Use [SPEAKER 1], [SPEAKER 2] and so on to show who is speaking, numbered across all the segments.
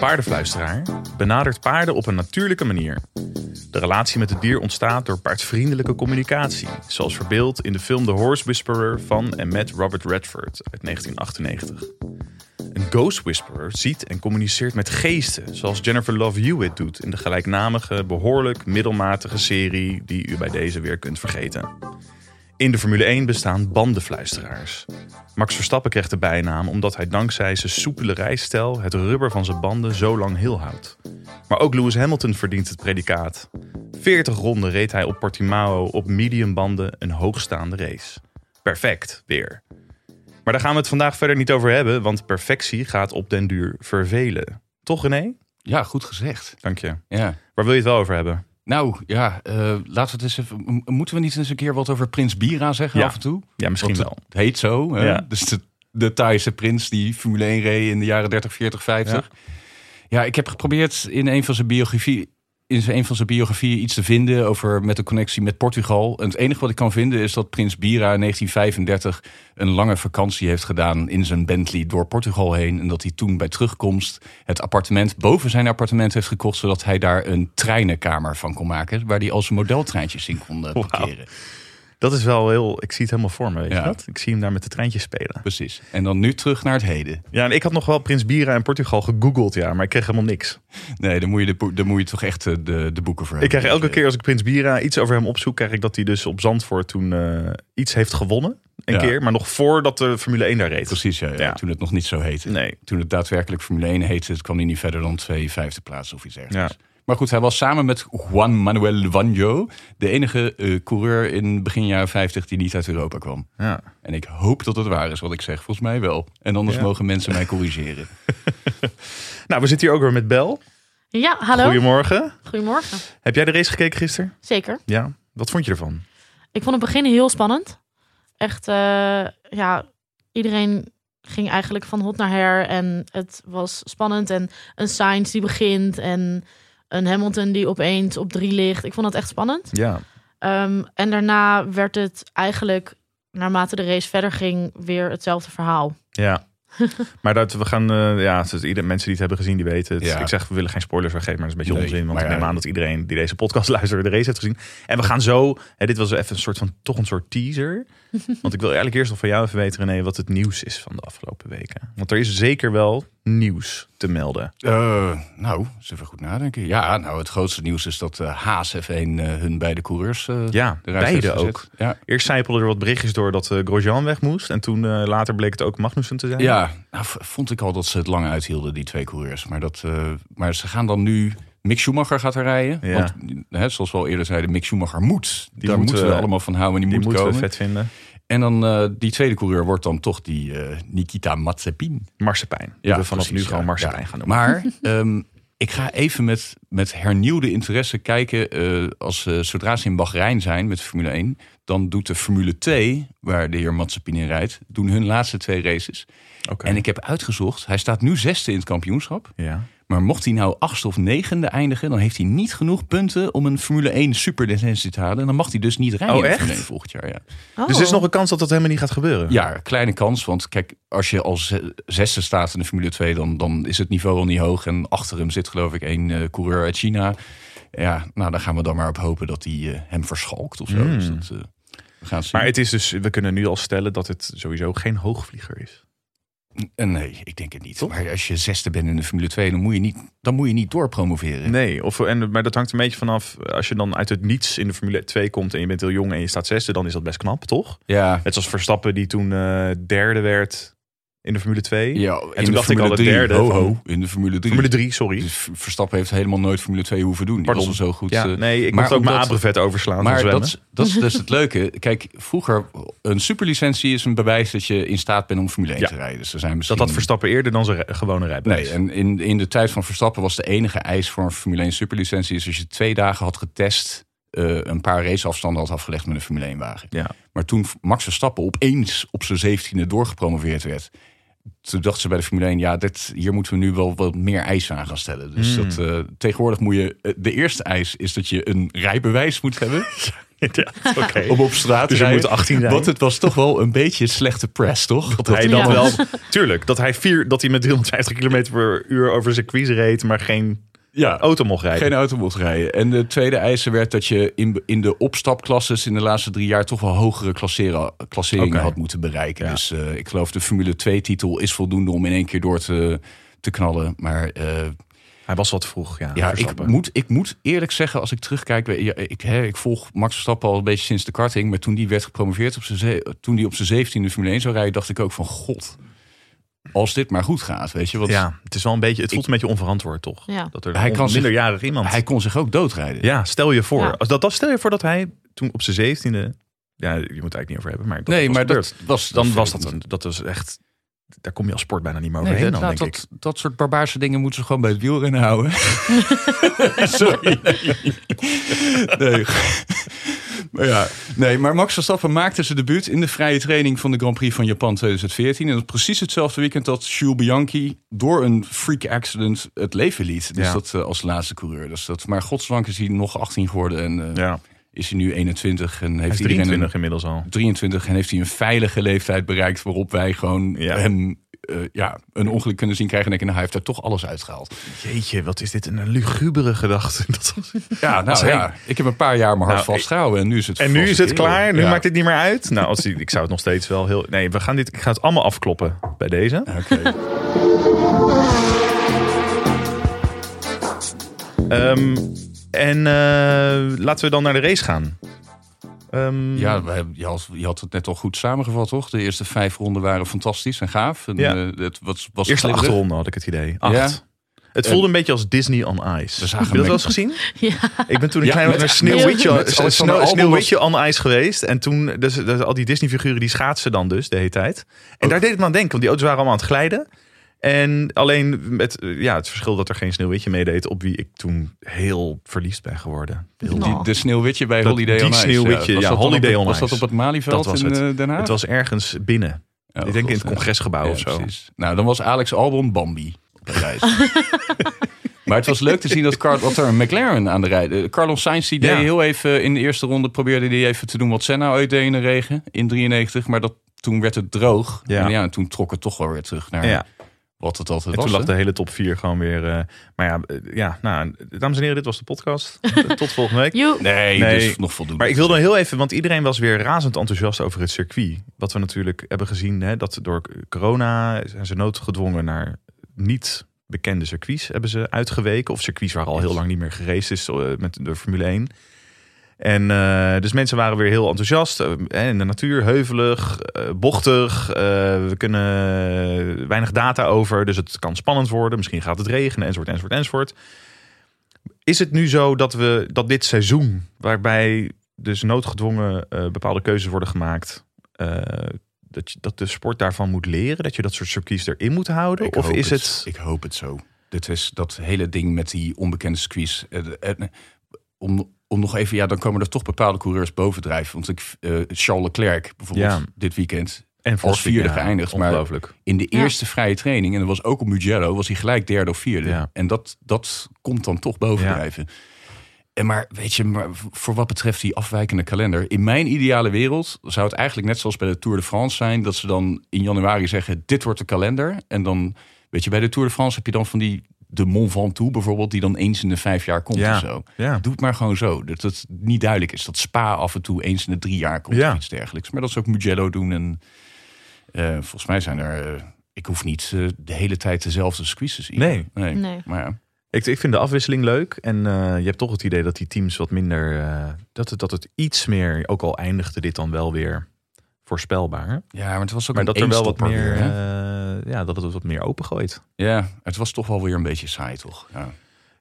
[SPEAKER 1] paardenfluisteraar benadert paarden op een natuurlijke manier. De relatie met het dier ontstaat door paardvriendelijke communicatie, zoals verbeeld in de film The Horse Whisperer van en met Robert Redford uit 1998. Een ghost whisperer ziet en communiceert met geesten, zoals Jennifer Love Hewitt doet in de gelijknamige, behoorlijk middelmatige serie die u bij deze weer kunt vergeten. In de Formule 1 bestaan bandenfluisteraars. Max Verstappen krijgt de bijnaam omdat hij dankzij zijn soepele rijstijl het rubber van zijn banden zo lang heel houdt. Maar ook Lewis Hamilton verdient het predicaat. 40 ronden reed hij op Portimao op mediumbanden een hoogstaande race. Perfect, weer. Maar daar gaan we het vandaag verder niet over hebben, want perfectie gaat op den duur vervelen. Toch René?
[SPEAKER 2] Ja, goed gezegd.
[SPEAKER 1] Dank je.
[SPEAKER 2] Ja.
[SPEAKER 1] Waar wil je het wel over hebben?
[SPEAKER 2] Nou ja, uh, laten we het eens even. Moeten we niet eens een keer wat over Prins Bira zeggen
[SPEAKER 1] Ja.
[SPEAKER 2] af en toe?
[SPEAKER 1] Ja, misschien wel.
[SPEAKER 2] Het heet zo. Hè?
[SPEAKER 1] Ja.
[SPEAKER 2] Dus de, de Thaise prins die Formule 1 reed in de jaren 30, 40, 50. Ja, ik heb geprobeerd in een van zijn biografie. In zijn- een van zijn biografieën iets te vinden over met een connectie met Portugal. En het enige wat ik kan vinden is dat Prins Bira in 1935 een lange vakantie heeft gedaan in zijn Bentley door Portugal heen. En dat hij toen bij terugkomst het appartement boven zijn appartement heeft gekocht. Zodat hij daar een treinenkamer van kon maken. Waar hij al zijn modeltreintjes in kon
[SPEAKER 1] Wauw. Dat is wel heel. Ik zie het helemaal voor me, weet
[SPEAKER 2] Ja.
[SPEAKER 1] je dat? Ik zie hem daar met de treintjes spelen.
[SPEAKER 2] Precies. En dan nu terug naar het heden.
[SPEAKER 1] Ja, en ik had nog wel Prins Bira in Portugal gegoogeld, ja, maar ik kreeg helemaal niks.
[SPEAKER 2] Nee, dan moet je, de, dan moet je toch echt eh, de, de boeken voor
[SPEAKER 1] Ik krijg elke keer als ik Prins Bira iets over hem opzoek, krijg ik dat hij dus op Zandvoort toen eh, iets heeft gewonnen. Een
[SPEAKER 2] Ja.
[SPEAKER 1] keer, maar nog voordat de Formule 1 daar reed.
[SPEAKER 2] Precies, ja, ja,
[SPEAKER 1] Ja.
[SPEAKER 2] Toen het nog niet zo heette.
[SPEAKER 1] Nee.
[SPEAKER 2] Toen het daadwerkelijk Formule 1 heette, kwam hij niet verder dan twee vijfde plaatsen of iets dergelijks. Maar goed, hij was samen met Juan Manuel Vanjo de enige eh, coureur in begin jaren 50 die niet uit Europa kwam.
[SPEAKER 1] Ja.
[SPEAKER 2] En ik hoop dat het waar is wat ik zeg. Volgens mij wel. En anders
[SPEAKER 1] Ja.
[SPEAKER 2] mogen mensen mij corrigeren.
[SPEAKER 1] Nou, we zitten hier ook weer met Bel.
[SPEAKER 3] Ja, hallo.
[SPEAKER 1] Goedemorgen.
[SPEAKER 3] Goedemorgen.
[SPEAKER 1] Heb jij de race gekeken gisteren?
[SPEAKER 3] Zeker.
[SPEAKER 1] Ja. Wat vond je ervan?
[SPEAKER 3] Ik vond het begin heel spannend. Echt, eh, ja, iedereen ging eigenlijk van hot naar her. En het was spannend. En een Sainz die begint. En een Hamilton die opeens op drie ligt. Ik vond het echt spannend.
[SPEAKER 1] Ja.
[SPEAKER 3] Ehm, en daarna werd het eigenlijk, naarmate de race verder ging, weer hetzelfde verhaal.
[SPEAKER 1] Ja. maar dat we gaan, eh, ja, dus ieder, mensen die het hebben gezien, die weten het.
[SPEAKER 2] Ja.
[SPEAKER 1] Ik zeg, we willen geen spoilers weggeven, maar dat is een beetje
[SPEAKER 2] Nee,
[SPEAKER 1] onzin. Want ik
[SPEAKER 2] ja.
[SPEAKER 1] neem aan dat iedereen die deze podcast luistert, de race heeft gezien. En we gaan zo, hè, dit was even een soort van, toch een soort teaser. want ik wil eigenlijk eerst nog van jou even weten, René, wat het nieuws is van de afgelopen weken. Want er is zeker wel nieuws te melden.
[SPEAKER 2] Eh, nou, eens even goed nadenken. Ja, nou, het grootste nieuws is dat eh, Haas F1 eh, hun beide coureurs
[SPEAKER 1] Ja,
[SPEAKER 2] eruit
[SPEAKER 1] beide ook.
[SPEAKER 2] Ja,
[SPEAKER 1] Eerst zijpelden er wat berichtjes door dat Grosjean weg moest. En toen later bleek het ook Magnussen te zijn.
[SPEAKER 2] Ja, nou, vond ik al dat ze het lang uithielden, die twee coureurs. Maar, dat, maar ze gaan dan nu... Mick Schumacher gaat er rijden.
[SPEAKER 1] Ja.
[SPEAKER 2] Want hè, zoals we al eerder zeiden, Mick Schumacher moet.
[SPEAKER 1] Die
[SPEAKER 2] Daar
[SPEAKER 1] moeten
[SPEAKER 2] we
[SPEAKER 1] we-
[SPEAKER 2] allemaal van houden. en Die,
[SPEAKER 1] Die
[SPEAKER 2] moet
[SPEAKER 1] moeten we
[SPEAKER 2] komen.
[SPEAKER 1] vet vinden.
[SPEAKER 2] En dan eh, die tweede coureur wordt dan toch die eh, Nikita Mazepin.
[SPEAKER 1] Marsepein. Ja, we vanaf nu gewoon
[SPEAKER 2] Ja.
[SPEAKER 1] gaan noemen.
[SPEAKER 2] Maar ehm, ik ga even met, met hernieuwde interesse kijken. eh, als, zodra ze in Bahrein zijn met Formule 1, dan doet de Formule 2, waar de heer Mazepin in rijdt, doen hun laatste twee races.
[SPEAKER 1] Oké.
[SPEAKER 2] En ik heb uitgezocht, hij staat nu zesde in het kampioenschap.
[SPEAKER 1] Ja.
[SPEAKER 2] Maar mocht hij nou achtste of negende eindigen, dan heeft hij niet genoeg punten om een Formule 1 superlicentie te halen. En dan mag hij dus niet rijden
[SPEAKER 1] Oh,
[SPEAKER 2] in de
[SPEAKER 1] echt?
[SPEAKER 2] Formule 1 volgend jaar. Ja.
[SPEAKER 3] Oh.
[SPEAKER 1] Dus er is nog een kans dat dat helemaal niet gaat gebeuren?
[SPEAKER 2] Ja, kleine kans. Want kijk, als je als ze- zesde staat in de Formule 2, dan, dan is het niveau al niet hoog. En achter hem zit geloof ik één eh, coureur uit China. Ja, nou dan gaan we dan maar op hopen dat hij eh, hem verschalkt of zo.
[SPEAKER 1] Hmm.
[SPEAKER 2] Dus dat, eh, we gaan het.
[SPEAKER 1] Maar het is dus, we kunnen nu al stellen dat het sowieso geen hoogvlieger is.
[SPEAKER 2] Eh, nee, ik denk het niet. Maar als je zesde bent in de Formule 2, dan moet je niet, dan moet je niet doorpromoveren.
[SPEAKER 1] Nee, of, en, maar dat hangt een beetje vanaf. Als je dan uit het niets in de Formule 2 komt en je bent heel jong en je staat zesde, dan is dat best knap, toch?
[SPEAKER 2] Ja,
[SPEAKER 1] Net zoals Verstappen die toen eh, derde werd in de Formule 2.
[SPEAKER 2] ja
[SPEAKER 1] en toen
[SPEAKER 2] de
[SPEAKER 1] dacht ik al de
[SPEAKER 2] 3,
[SPEAKER 1] derde.
[SPEAKER 2] ho, ho, in de Formule 3.
[SPEAKER 1] Formule 3, sorry.
[SPEAKER 2] Dus Verstappen heeft helemaal nooit Formule 2 hoeven doen. Die
[SPEAKER 1] Pardon.
[SPEAKER 2] was al zo goed.
[SPEAKER 1] ja,
[SPEAKER 2] eh,
[SPEAKER 1] nee, ik
[SPEAKER 2] maar
[SPEAKER 1] mocht ook mijn abrevet overslaan
[SPEAKER 2] Maar dat, is- dat is dus het leuke. Kijk, vroeger, een superlicentie is een bewijs dat je in staat bent om Formule 1
[SPEAKER 1] Ja.
[SPEAKER 2] te rijden. Dus er zijn
[SPEAKER 1] Dat
[SPEAKER 2] misschien...
[SPEAKER 1] had Verstappen eerder dan zijn gewone rijbewijs.
[SPEAKER 2] Nee, en in, in de tijd van Verstappen was de enige eis voor een Formule 1 superlicentie... is als je twee dagen had getest, eh, een paar raceafstanden had afgelegd met een Formule 1 wagen.
[SPEAKER 1] Ja.
[SPEAKER 2] Maar toen Max Verstappen opeens op zijn zeventiende doorgepromoveerd werd... toen dachten ze bij de Formule 1, ja, dit, hier moeten we nu wel wat meer eisen aan gaan stellen. Dus
[SPEAKER 1] Hmm.
[SPEAKER 2] dat, eh, tegenwoordig moet je... eh, de eerste eis is dat je een rijbewijs moet hebben.
[SPEAKER 1] Ja,
[SPEAKER 2] om op straat
[SPEAKER 1] Dus
[SPEAKER 2] te rijden.
[SPEAKER 1] moeten 18 rijden.
[SPEAKER 2] Want het was toch wel een beetje slechte press, toch?
[SPEAKER 1] Dat hij dan
[SPEAKER 3] Ja.
[SPEAKER 1] wel... Tuurlijk, dat hij, vier, dat hij met 350 km per uur over circuits reed... maar geen
[SPEAKER 2] ja,
[SPEAKER 1] auto mocht rijden.
[SPEAKER 2] geen auto mocht rijden. En de tweede eisen werd dat je in, in de opstapklasses in de laatste drie jaar toch wel hogere klasseren, klasseringen had moeten bereiken.
[SPEAKER 1] Ja.
[SPEAKER 2] Dus eh, ik geloof de Formule 2 titel is voldoende om in één keer door te, te knallen. Maar eh,
[SPEAKER 1] Hij was wat vroeg, ja.
[SPEAKER 2] ja, ik moet, ik moet eerlijk zeggen, als ik terugkijk, ja, ik, hè, ik volg Max Verstappen al een beetje sinds de karting, maar toen die werd gepromoveerd op zijn, toen die op zijn zeventiende Formule 1 zou rijden, dacht ik ook van god, als dit maar goed gaat, weet je, want
[SPEAKER 1] Ja, het is wel een beetje... Het voelt een beetje onverantwoord, toch?
[SPEAKER 3] Ja.
[SPEAKER 1] Dat er
[SPEAKER 2] Hij
[SPEAKER 1] hij
[SPEAKER 2] kan zich-
[SPEAKER 1] minderjarig iemand...
[SPEAKER 2] hij kon zich ook doodrijden.
[SPEAKER 1] Ja, stel je voor.
[SPEAKER 3] Ja.
[SPEAKER 1] Als dat, dat stel je voor dat hij toen op zijn zeventiende... Ja, je moet het eigenlijk niet over hebben, maar dat
[SPEAKER 2] nee,
[SPEAKER 1] was
[SPEAKER 2] maar
[SPEAKER 1] gebeurd.
[SPEAKER 2] dat was
[SPEAKER 1] dan was dat, een, dat was echt... Daar kom je als sport bijna niet meer
[SPEAKER 2] Nee,
[SPEAKER 1] overheen dan,
[SPEAKER 2] inderdaad,
[SPEAKER 1] denk ik.
[SPEAKER 2] dat, dat soort barbaarse dingen moeten ze gewoon bij het wielrennen houden. Sorry. nee. Maar ja, nee, maar Max Verstappen maakte zijn debuut in de vrije training van de Grand Prix van Japan 2014. En dat precies hetzelfde weekend dat Jules Bianchi door een freak accident het leven liet. Dus
[SPEAKER 1] Ja.
[SPEAKER 2] dat eh, als laatste coureur. Dus dat, maar godsdank is hij nog 18 geworden en eh,
[SPEAKER 1] Ja,
[SPEAKER 2] is hij nu 21 en heeft
[SPEAKER 1] hij is
[SPEAKER 2] iedereen
[SPEAKER 1] 23
[SPEAKER 2] een,
[SPEAKER 1] inmiddels al.
[SPEAKER 2] 23 en heeft hij een veilige leeftijd bereikt waarop wij gewoon
[SPEAKER 1] Ja.
[SPEAKER 2] hem eh, ja, een ongeluk kunnen zien krijgen en denken, nou, hij heeft daar toch alles uitgehaald.
[SPEAKER 1] Jeetje, wat is dit een lugubere gedachte. Dat was-
[SPEAKER 2] Ja, nou
[SPEAKER 1] hij-
[SPEAKER 2] ja, ik heb een paar jaar mijn hart
[SPEAKER 1] Nou,
[SPEAKER 2] vastgehouden en nu is het
[SPEAKER 1] En nu
[SPEAKER 2] vast
[SPEAKER 1] is het
[SPEAKER 2] heel-
[SPEAKER 1] klaar. Nu
[SPEAKER 2] Ja.
[SPEAKER 1] maakt het niet meer uit. Nou, als ik zou het nog steeds wel heel. Nee, we gaan dit. Ik ga het allemaal afkloppen bij deze.
[SPEAKER 2] Oké.
[SPEAKER 1] Ehm, en eh, laten we dan naar de race gaan. Ehm,
[SPEAKER 2] Ja, wij- je had, je had het net al goed samengevat, toch? De eerste vijf ronden waren fantastisch en gaaf. En,
[SPEAKER 1] Ja.
[SPEAKER 2] eh, het was, was
[SPEAKER 1] Eerste
[SPEAKER 2] glibberig.
[SPEAKER 1] acht ronden had ik het idee. Acht.
[SPEAKER 2] Ja.
[SPEAKER 1] Het voelde een beetje als Disney on Ice.
[SPEAKER 2] We zagen
[SPEAKER 1] Heb je dat wel eens gezien?
[SPEAKER 3] Ja.
[SPEAKER 1] Ik ben toen een
[SPEAKER 2] Ja,
[SPEAKER 1] klein naar Sneeuwwitje, Sneeuw- Sneeuwwitje on Ice geweest. En toen, dus, dus al die Disney-figuren die schaatsen dan dus de hele tijd. En daar deed het me aan denken, want die auto's waren allemaal aan het glijden. En alleen met eh, ja, het verschil dat er geen Sneeuwwitje meedeed, op wie ik toen heel verliefd ben geworden. Heel.
[SPEAKER 2] Die, de sneeuwwitje bij
[SPEAKER 1] Dat-
[SPEAKER 2] Holiday
[SPEAKER 1] die
[SPEAKER 2] on Ice.
[SPEAKER 1] Sneeuwwitje, ja, Holiday
[SPEAKER 2] op,
[SPEAKER 1] on
[SPEAKER 2] Was dat op het Malieveld
[SPEAKER 1] Dat was
[SPEAKER 2] in
[SPEAKER 1] het.
[SPEAKER 2] eh, Den Haag?
[SPEAKER 1] Het was ergens binnen.
[SPEAKER 2] Oh,
[SPEAKER 1] ik denk in het congresgebouw
[SPEAKER 2] Ja,
[SPEAKER 1] of zo.
[SPEAKER 2] precies. Nou, dan was Alex Albon Bambi op de reis. maar het was leuk te zien dat, Car dat er een McLaren aan de rij... eh, Carlos Sainz die deed
[SPEAKER 1] Ja.
[SPEAKER 2] heel even in de eerste ronde... probeerde hij even te doen wat Senna ooit deed in de regen in 93. Maar dat, toen werd het droog.
[SPEAKER 1] Ja.
[SPEAKER 2] En ja, en toen trok het toch wel weer terug naar
[SPEAKER 1] Ja.
[SPEAKER 2] Wat het altijd
[SPEAKER 1] En
[SPEAKER 2] was.
[SPEAKER 1] toen lag
[SPEAKER 2] hè?
[SPEAKER 1] de hele top 4 gewoon weer. eh, maar ja, eh, ja, nou, dames en heren, dit was de podcast. Tot volgende week.
[SPEAKER 2] Nee,
[SPEAKER 1] Nee.
[SPEAKER 2] dus nog voldoende.
[SPEAKER 1] Maar ik wilde heel even, want iedereen was weer razend enthousiast over het circuit. Wat we natuurlijk hebben gezien, hè, dat door corona zijn ze noodgedwongen naar niet bekende circuits hebben ze uitgeweken. Of circuits waar al heel lang niet meer geraced is eh, met de Formule 1. En eh, dus mensen waren weer heel enthousiast. hè, in de natuur, heuvelig, eh, bochtig. we kunnen weinig data over, dus het kan spannend worden. Misschien gaat het regenen, enzovoort, enzovoort, enzovoort. Is het nu zo dat we dat dit seizoen, waarbij dus noodgedwongen bepaalde keuzes worden gemaakt, dat, je, dat de sport daarvan moet leren, dat je dat soort circuits erin moet houden?
[SPEAKER 2] Ik
[SPEAKER 1] of is het,
[SPEAKER 2] Ik hoop het zo. Dit is dat hele ding met die onbekende squeeze. Eh, om, om nog even, ja, dan komen er toch bepaalde coureurs bovendrijven. Want ik, eh, Charles Leclerc bijvoorbeeld
[SPEAKER 1] Ja.
[SPEAKER 2] dit weekend
[SPEAKER 1] en
[SPEAKER 2] als vierde geëindigd, maar-
[SPEAKER 1] Ongelooflijk.
[SPEAKER 2] in de
[SPEAKER 3] Ja.
[SPEAKER 2] eerste vrije training, en dat was ook op Mugello, was hij gelijk derde of vierde.
[SPEAKER 1] Ja.
[SPEAKER 2] En dat, dat komt dan toch bovendrijven. En maar weet je, maar voor wat betreft die afwijkende kalender, in mijn ideale wereld zou het eigenlijk net zoals bij de Tour de France zijn, dat ze dan in januari zeggen: dit wordt de kalender. En dan, weet je, bij de Tour de France heb je dan van die de Mont Ventoux bijvoorbeeld, die dan eens in de vijf jaar komt
[SPEAKER 1] Ja.
[SPEAKER 2] of zo.
[SPEAKER 1] Ja.
[SPEAKER 2] Doe het maar gewoon zo. Dat het niet duidelijk is. Dat Spa af en toe eens in de drie jaar komt
[SPEAKER 1] Ja.
[SPEAKER 2] of iets dergelijks. Maar dat ze ook Mugello doen. En eh, volgens mij zijn er... eh, ik hoef niet eh, de hele tijd dezelfde squeeze te zien.
[SPEAKER 1] Nee.
[SPEAKER 2] nee.
[SPEAKER 3] Nee.
[SPEAKER 2] Maar ja.
[SPEAKER 1] Ik, ik vind de afwisseling leuk. En eh, je hebt toch het idee dat die teams wat minder. eh, dat, het, dat het iets meer. Ook al eindigde dit dan wel weer voorspelbaar.
[SPEAKER 2] ja, maar het was ook
[SPEAKER 1] Maar
[SPEAKER 2] een
[SPEAKER 1] dat er wel wat meer.
[SPEAKER 2] weer,
[SPEAKER 1] eh, ja, dat het wat meer opengooit.
[SPEAKER 2] ja, het was toch wel weer een beetje saai, toch? Ja.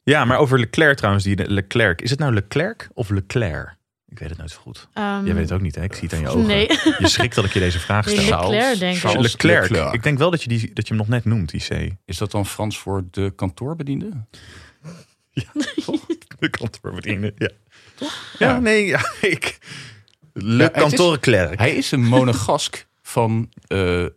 [SPEAKER 1] Ja, maar over Leclerc trouwens. Die Leclerc. Is het nou Leclerc of Leclerc? Ik weet het nooit zo goed.
[SPEAKER 3] Ehm,
[SPEAKER 1] Jij weet het ook niet, hè? Ik zie het aan je ogen.
[SPEAKER 3] Nee.
[SPEAKER 1] Je schrikt dat ik je deze vraag stel.
[SPEAKER 3] Leclerc, denk ik.
[SPEAKER 1] Leclerc.
[SPEAKER 2] Leclerc.
[SPEAKER 1] Ik denk wel dat je, die, dat je hem nog net noemt, die C.
[SPEAKER 2] Is dat dan Frans voor de kantoorbediende?
[SPEAKER 1] De kantoorbediende, ja. Ja,
[SPEAKER 2] Ja.
[SPEAKER 1] nee, ja, ik... Le
[SPEAKER 2] Ja. Hij is een monegask van eh, eh,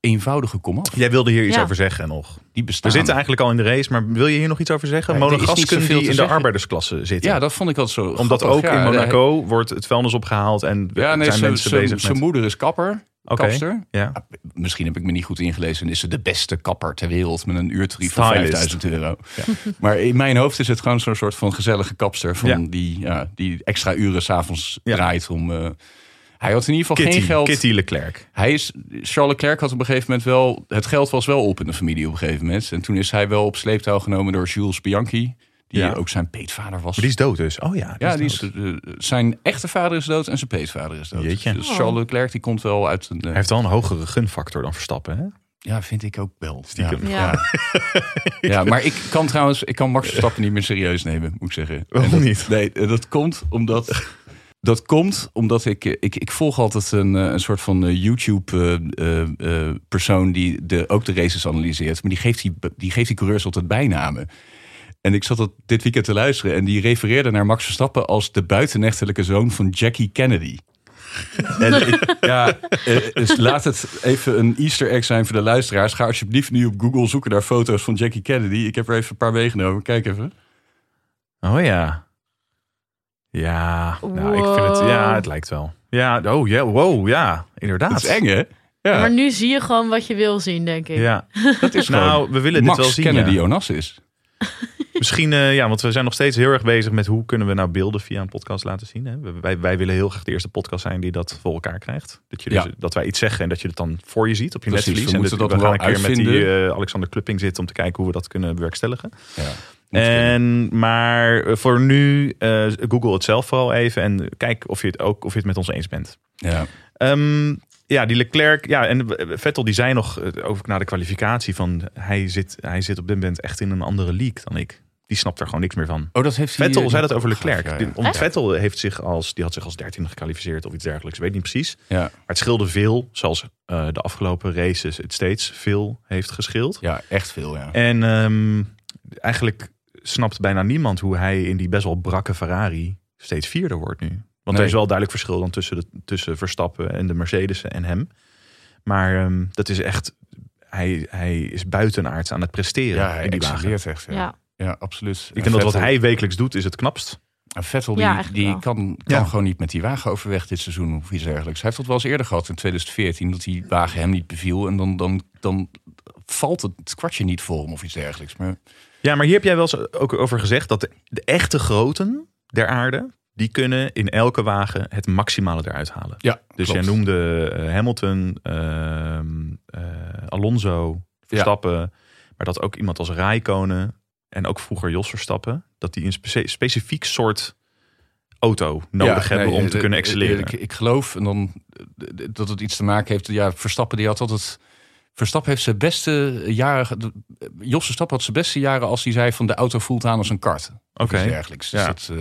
[SPEAKER 2] eenvoudige komaf.
[SPEAKER 1] Jij wilde hier iets
[SPEAKER 3] Ja.
[SPEAKER 1] over zeggen nog.
[SPEAKER 2] Die
[SPEAKER 1] We
[SPEAKER 2] bestaan.
[SPEAKER 1] zitten eigenlijk al in de race, maar wil je hier nog iets over zeggen?
[SPEAKER 2] Ja,
[SPEAKER 1] Monegasken die in de
[SPEAKER 2] zeggen.
[SPEAKER 1] arbeidersklasse zitten.
[SPEAKER 2] Ja, dat vond ik altijd zo
[SPEAKER 1] Omdat
[SPEAKER 2] grappig.
[SPEAKER 1] ook
[SPEAKER 2] Ja,
[SPEAKER 1] in
[SPEAKER 2] de-
[SPEAKER 1] Monaco wordt het vuilnis opgehaald en
[SPEAKER 2] Ja, nee,
[SPEAKER 1] zijn
[SPEAKER 2] zijn,
[SPEAKER 1] mensen
[SPEAKER 2] zijn,
[SPEAKER 1] bezig
[SPEAKER 2] zijn
[SPEAKER 1] met...
[SPEAKER 2] moeder is kapper,
[SPEAKER 1] Oké,
[SPEAKER 2] kapster.
[SPEAKER 1] Ja.
[SPEAKER 2] Misschien heb ik me niet goed ingelezen. en Is ze de beste kapper ter wereld met een uurtarief van
[SPEAKER 1] Stylist.
[SPEAKER 2] 5000 euro. Maar in mijn hoofd is het gewoon zo'n soort van gezellige kapster. Van
[SPEAKER 1] Ja.
[SPEAKER 2] Die, ja, die extra uren s'avonds
[SPEAKER 1] Ja.
[SPEAKER 2] draait om... eh, hij had in ieder geval
[SPEAKER 1] Kitty,
[SPEAKER 2] geen geld.
[SPEAKER 1] Kitty Leclerc.
[SPEAKER 2] Hij is, Charles Leclerc had op een gegeven moment wel... Het geld was wel op in de familie op een gegeven moment. En toen is hij wel op sleeptouw genomen door Jules Bianchi. Die
[SPEAKER 1] Ja.
[SPEAKER 2] ook zijn peetvader was.
[SPEAKER 1] Maar die is dood dus. Oh ja,
[SPEAKER 2] ja, die is,
[SPEAKER 1] dood.
[SPEAKER 2] eh, zijn echte vader is dood en zijn peetvader is dood.
[SPEAKER 1] Jeetje.
[SPEAKER 2] Dus Charles Leclerc die komt wel uit een... eh,
[SPEAKER 1] Hij heeft wel een hogere gunfactor dan Verstappen, hè?
[SPEAKER 2] Ja, vind ik ook wel.
[SPEAKER 1] Stiekem.
[SPEAKER 2] Ja.
[SPEAKER 3] Ja.
[SPEAKER 2] Ja. Maar ik kan trouwens, ik kan Max Verstappen niet meer serieus nemen, moet ik zeggen.
[SPEAKER 1] Waarom
[SPEAKER 2] dat-
[SPEAKER 1] niet?
[SPEAKER 2] Nee, eh, dat komt omdat. Dat komt omdat ik, eh, ik, ik volg altijd een, eh, een soort van YouTube-persoon die de, ook de races analyseert. Maar die geeft die, die geeft die coureurs altijd bijnamen. En ik zat dat dit weekend te luisteren en die refereerde naar Max Verstappen als de buitenechtelijke zoon van Jackie Kennedy. En ja, eh, dus laat het even een Easter egg zijn voor de luisteraars. Ga alsjeblieft nu op Google zoeken naar foto's van Jackie Kennedy. Ik heb er even een paar meegenomen. Kijk even.
[SPEAKER 1] Oh ja. Ja, nou, ik vind het, ja, het lijkt wel. Ja, oh ja, wow, ja, inderdaad.
[SPEAKER 2] Dat is eng, hè? Ja,
[SPEAKER 3] Maar nu zie je gewoon wat je wil zien, denk ik.
[SPEAKER 1] Ja,
[SPEAKER 2] dat is
[SPEAKER 1] nou, we willen
[SPEAKER 2] Max
[SPEAKER 1] dit wel zien.
[SPEAKER 2] Kennedy
[SPEAKER 1] ja.
[SPEAKER 2] Onassis.
[SPEAKER 1] Misschien, eh, ja, want we zijn nog steeds heel erg bezig met hoe kunnen we nou beelden via een podcast laten zien. Hè? Wij, wij willen heel graag de eerste podcast zijn die dat voor elkaar krijgt. Dat, je dus,
[SPEAKER 2] Ja.
[SPEAKER 1] dat wij iets zeggen en dat je het dan voor je ziet op je
[SPEAKER 2] Precies, we
[SPEAKER 1] En
[SPEAKER 2] moeten
[SPEAKER 1] dat,
[SPEAKER 2] dat
[SPEAKER 1] we gaan een
[SPEAKER 2] wel
[SPEAKER 1] keer met die
[SPEAKER 2] uitvinden.
[SPEAKER 1] eh, Alexander Klupping zitten om te kijken hoe we dat kunnen bewerkstelligen.
[SPEAKER 2] Ja.
[SPEAKER 1] En, maar eh, voor nu, eh, Google het zelf vooral even en kijk of je het ook of je het met ons eens bent.
[SPEAKER 2] ja.
[SPEAKER 1] Ehm, ja, die Leclerc. Ja, en Vettel die zei nog eh, over na de kwalificatie van hij zit, hij zit op dit moment echt in een andere league dan ik. Die snapt er gewoon niks meer van.
[SPEAKER 2] Oh, dat heeft hij...
[SPEAKER 1] Vettel
[SPEAKER 2] eh,
[SPEAKER 1] zei dat over
[SPEAKER 2] gaaf,
[SPEAKER 1] Leclerc.
[SPEAKER 2] ja, ja.
[SPEAKER 1] Die- Want
[SPEAKER 3] Echt?
[SPEAKER 1] Vettel heeft zich als, die had zich als dertiende gekwalificeerd of iets dergelijks. Ik weet niet precies.
[SPEAKER 2] Ja.
[SPEAKER 1] Maar het scheelde veel, zoals eh, de afgelopen races het steeds veel heeft gescheeld.
[SPEAKER 2] ja, echt veel, ja.
[SPEAKER 1] En ehm, eigenlijk snapt bijna niemand hoe hij in die best wel brakke Ferrari steeds vierde wordt nu. Want er is wel duidelijk verschil dan tussen, de, tussen Verstappen en de Mercedes en hem. Maar ehm, dat is echt, hij, hij is buitenaards aan het presteren
[SPEAKER 2] Ja, hij
[SPEAKER 1] in die wagen.
[SPEAKER 2] echt. Ja, ja.
[SPEAKER 3] Ja.
[SPEAKER 2] absoluut.
[SPEAKER 1] Ik denk dat wat hij wekelijks doet is het knapst.
[SPEAKER 2] En Vettel die,
[SPEAKER 3] Ja,
[SPEAKER 2] die
[SPEAKER 3] wel.
[SPEAKER 2] kan, kan
[SPEAKER 1] Ja.
[SPEAKER 2] gewoon niet met die wagen overweg dit seizoen of iets dergelijks. Hij heeft dat wel eens eerder gehad in 2014, dat die wagen hem niet beviel. En dan, dan, dan valt het kwartje niet voor hem of iets dergelijks. Maar
[SPEAKER 1] Ja, maar hier heb jij wel eens ook over gezegd dat de, de echte groten der aarde, die kunnen in elke wagen het maximale eruit halen.
[SPEAKER 2] ja,
[SPEAKER 1] Dus jij noemde eh, Hamilton, ehm, eh, Alonso, Verstappen. Maar dat ook iemand als Rijkonen en ook vroeger Jos Verstappen... dat die een spe- specifiek soort auto nodig hebben om te kunnen excelleren.
[SPEAKER 2] Ik, ik geloof en dan, eh, dat het iets te maken heeft. Ja, Verstappen die had altijd. Verstappen heeft zijn beste jaren. Jos Verstappen had zijn beste jaren als hij zei van de auto voelt aan als een kart.
[SPEAKER 1] Oké.
[SPEAKER 2] dergelijks. Dus
[SPEAKER 1] Ja.
[SPEAKER 2] dat, eh,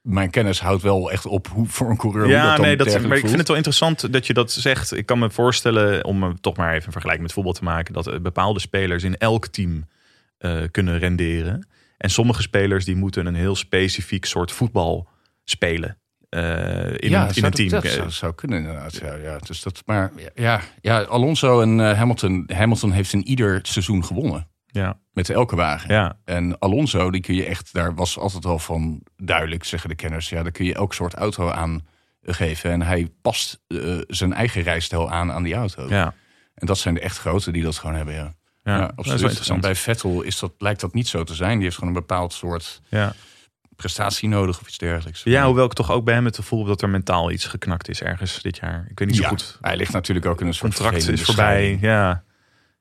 [SPEAKER 2] mijn kennis houdt wel echt op hoe voor een coureur.
[SPEAKER 1] Ja,
[SPEAKER 2] dat dan
[SPEAKER 1] nee, dat, maar ik vind het wel interessant dat je dat zegt. Ik kan me voorstellen, om toch maar even een vergelijking met voetbal te maken, dat eh, bepaalde spelers in elk team eh, kunnen renderen. En sommige spelers die moeten een heel specifiek soort voetbal spelen. Eh, in,
[SPEAKER 2] ja,
[SPEAKER 1] een, in een team.
[SPEAKER 2] Dat zou, zou kunnen inderdaad. Ja, ja, dus dat, maar ja, ja, Alonso en eh, Hamilton. Hamilton heeft in ieder seizoen gewonnen.
[SPEAKER 1] ja,
[SPEAKER 2] Met elke wagen.
[SPEAKER 1] ja,
[SPEAKER 2] En Alonso, die kun je echt, daar was altijd wel van duidelijk, zeggen de kenners. Ja, daar kun je elk soort auto aan geven. En hij past eh, zijn eigen rijstijl aan aan die auto.
[SPEAKER 1] ja.
[SPEAKER 2] En dat zijn de echt grote die dat gewoon hebben. Ja,
[SPEAKER 1] Ja,
[SPEAKER 2] Ja,
[SPEAKER 1] dat is
[SPEAKER 2] absoluut.
[SPEAKER 1] wel
[SPEAKER 2] En
[SPEAKER 1] interessant.
[SPEAKER 2] bij Vettel is dat, lijkt dat niet zo te zijn. Die heeft gewoon een bepaald soort
[SPEAKER 1] Ja.
[SPEAKER 2] Prestatie nodig of iets dergelijks.
[SPEAKER 1] ja, hoewel ik toch ook bij hem het gevoel heb dat er mentaal iets geknakt is ergens dit jaar. Ik weet niet zo
[SPEAKER 2] Ja,
[SPEAKER 1] goed.
[SPEAKER 2] Hij ligt natuurlijk ook in een soort
[SPEAKER 1] contract is voorbij. Ja.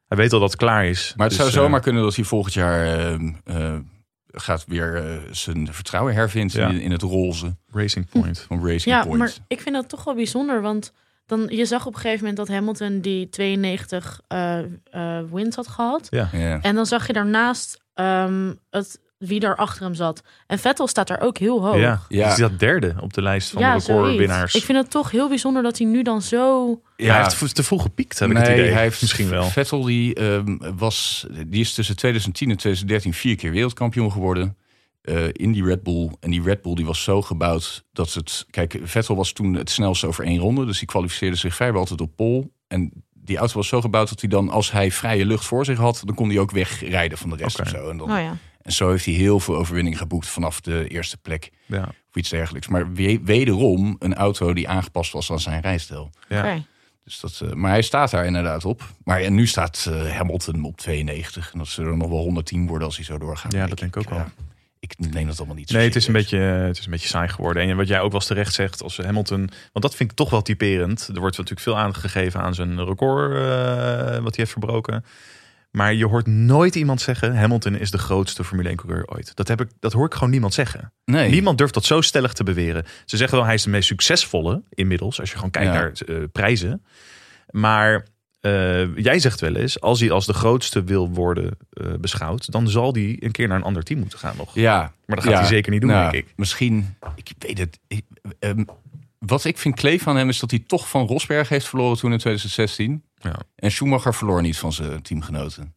[SPEAKER 1] Hij weet al dat het klaar is.
[SPEAKER 2] Maar het
[SPEAKER 1] Dus,
[SPEAKER 2] zou
[SPEAKER 1] eh,
[SPEAKER 2] zomaar kunnen dat hij volgend jaar ehm, eh, gaat weer eh, zijn vertrouwen hervindt
[SPEAKER 1] Ja.
[SPEAKER 2] in, in het roze
[SPEAKER 1] Racing Point.
[SPEAKER 2] van Racing
[SPEAKER 3] Ja,
[SPEAKER 2] Point.
[SPEAKER 3] maar ik vind dat toch wel bijzonder. Want dan, je zag op een gegeven moment dat Hamilton die 92 eh, eh, wins had gehad.
[SPEAKER 1] Ja.
[SPEAKER 2] Ja.
[SPEAKER 3] En dan zag je daarnaast ehm, het, wie daar achter hem zat. En Vettel staat daar ook heel hoog.
[SPEAKER 1] Ja.
[SPEAKER 2] Ja.
[SPEAKER 1] Dus die staat derde op de lijst van
[SPEAKER 3] Ja,
[SPEAKER 1] de recordwinnaars.
[SPEAKER 3] Ik vind het toch heel bijzonder dat hij nu dan zo...
[SPEAKER 1] Ja, hij heeft te vroeg gepiekt, heb ik het
[SPEAKER 2] nee,
[SPEAKER 1] idee.
[SPEAKER 2] hij heeft
[SPEAKER 1] Misschien wel.
[SPEAKER 2] Vettel die, ehm, was, die is tussen 2010 en 2013 vier keer wereldkampioen geworden. eh, in die Red Bull. En die Red Bull die was zo gebouwd dat het... Kijk, Vettel was toen het snelste over één ronde. Dus die kwalificeerde zich vrijwel altijd op pol. en die auto was zo gebouwd dat hij dan, als hij vrije lucht voor zich had, dan kon hij ook wegrijden van de rest
[SPEAKER 1] Oké.
[SPEAKER 2] of zo. En, dan,
[SPEAKER 3] Oh ja.
[SPEAKER 2] En zo heeft hij heel veel overwinningen geboekt vanaf de eerste plek
[SPEAKER 1] Ja.
[SPEAKER 2] of iets dergelijks. Maar we- wederom een auto die aangepast was aan zijn rijstijl.
[SPEAKER 1] Ja.
[SPEAKER 2] Dus dat, eh, maar hij staat daar inderdaad op. Maar ja, nu staat eh, Hamilton op 92. En dat zullen er nog wel 110 worden als hij zo doorgaat.
[SPEAKER 1] Ja, dat denk ik ook wel.
[SPEAKER 2] ja, ik neem dat allemaal niet zo
[SPEAKER 1] Nee, het is, een beetje, het is een beetje saai geworden. En wat jij ook wel eens terecht zegt, als Hamilton... Want dat vind ik toch wel typerend. Er wordt natuurlijk veel aandacht gegeven aan zijn record eh, wat hij heeft verbroken. Maar je hoort nooit iemand zeggen... Hamilton is de grootste Formule 1-coureur ooit. Dat, heb ik, dat hoor ik gewoon niemand zeggen.
[SPEAKER 2] Nee.
[SPEAKER 1] Niemand durft dat zo stellig te beweren. Ze zeggen wel, hij is de meest succesvolle inmiddels. Als je gewoon kijkt
[SPEAKER 2] Ja.
[SPEAKER 1] naar eh, prijzen. Maar eh, jij zegt wel eens, als hij als de grootste wil worden eh, beschouwd... dan zal hij een keer naar een ander team moeten gaan nog.
[SPEAKER 2] Ja,
[SPEAKER 1] Maar dat gaat
[SPEAKER 2] ja.
[SPEAKER 1] hij zeker niet doen,
[SPEAKER 2] Nou,
[SPEAKER 1] denk ik.
[SPEAKER 2] Misschien, ik weet het. Ik, ehm, wat ik vind kleef van hem is dat hij toch van Rosberg heeft verloren toen in 2016.
[SPEAKER 1] Ja.
[SPEAKER 2] En Schumacher verloor niet van zijn teamgenoten.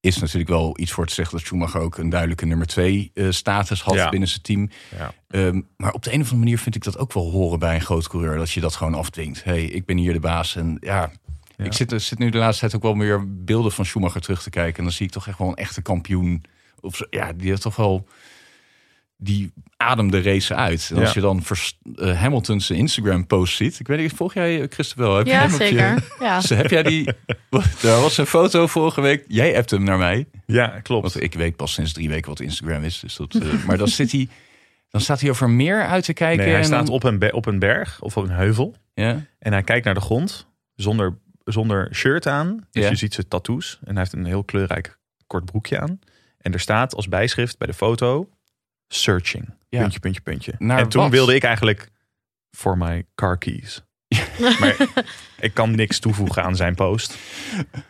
[SPEAKER 2] Is natuurlijk wel iets voor te zeggen dat Schumacher ook een duidelijke nummer twee eh, status had
[SPEAKER 1] Ja.
[SPEAKER 2] binnen zijn team.
[SPEAKER 1] Ja.
[SPEAKER 2] Ehm, maar op de een of andere manier vind ik dat ook wel horen bij een groot coureur. Dat je dat gewoon afdwingt. hey, ik ben hier de baas. En ja,
[SPEAKER 1] Ja.
[SPEAKER 2] ik zit, er zit nu de laatste tijd ook wel meer beelden van Schumacher terug te kijken. En dan zie ik toch echt wel een echte kampioen. Of ja, die heeft toch wel... Die ademde race uit. En als
[SPEAKER 1] Ja.
[SPEAKER 2] je dan vers- eh, Hamilton's Instagram post ziet. Ik weet niet, volg jij eh, Christopher? Heb je
[SPEAKER 3] Ja,
[SPEAKER 2] hem op je-
[SPEAKER 3] zeker. Ja.
[SPEAKER 2] Ze- Heb jij die... Daar was een foto vorige week. Jij hebt hem naar mij.
[SPEAKER 1] Ja, klopt.
[SPEAKER 2] Want ik weet pas sinds drie weken wat Instagram is. Dus dat, eh, maar dan, zit hij, dan staat hij over meer uit te kijken.
[SPEAKER 1] Nee, hij
[SPEAKER 2] en
[SPEAKER 1] staat
[SPEAKER 2] dan-
[SPEAKER 1] op een, op een berg of op een heuvel.
[SPEAKER 2] Ja,
[SPEAKER 1] En hij kijkt naar de grond zonder, zonder shirt aan. Dus
[SPEAKER 2] Ja.
[SPEAKER 1] je ziet zijn tattoos. En hij heeft een heel kleurrijk kort broekje aan. En er staat als bijschrift bij de foto... Searching.
[SPEAKER 2] Ja.
[SPEAKER 1] Puntje, puntje, puntje.
[SPEAKER 2] Naar
[SPEAKER 1] en toen
[SPEAKER 2] wat?
[SPEAKER 1] wilde ik eigenlijk... voor my car keys. maar ik kan niks toevoegen aan zijn post.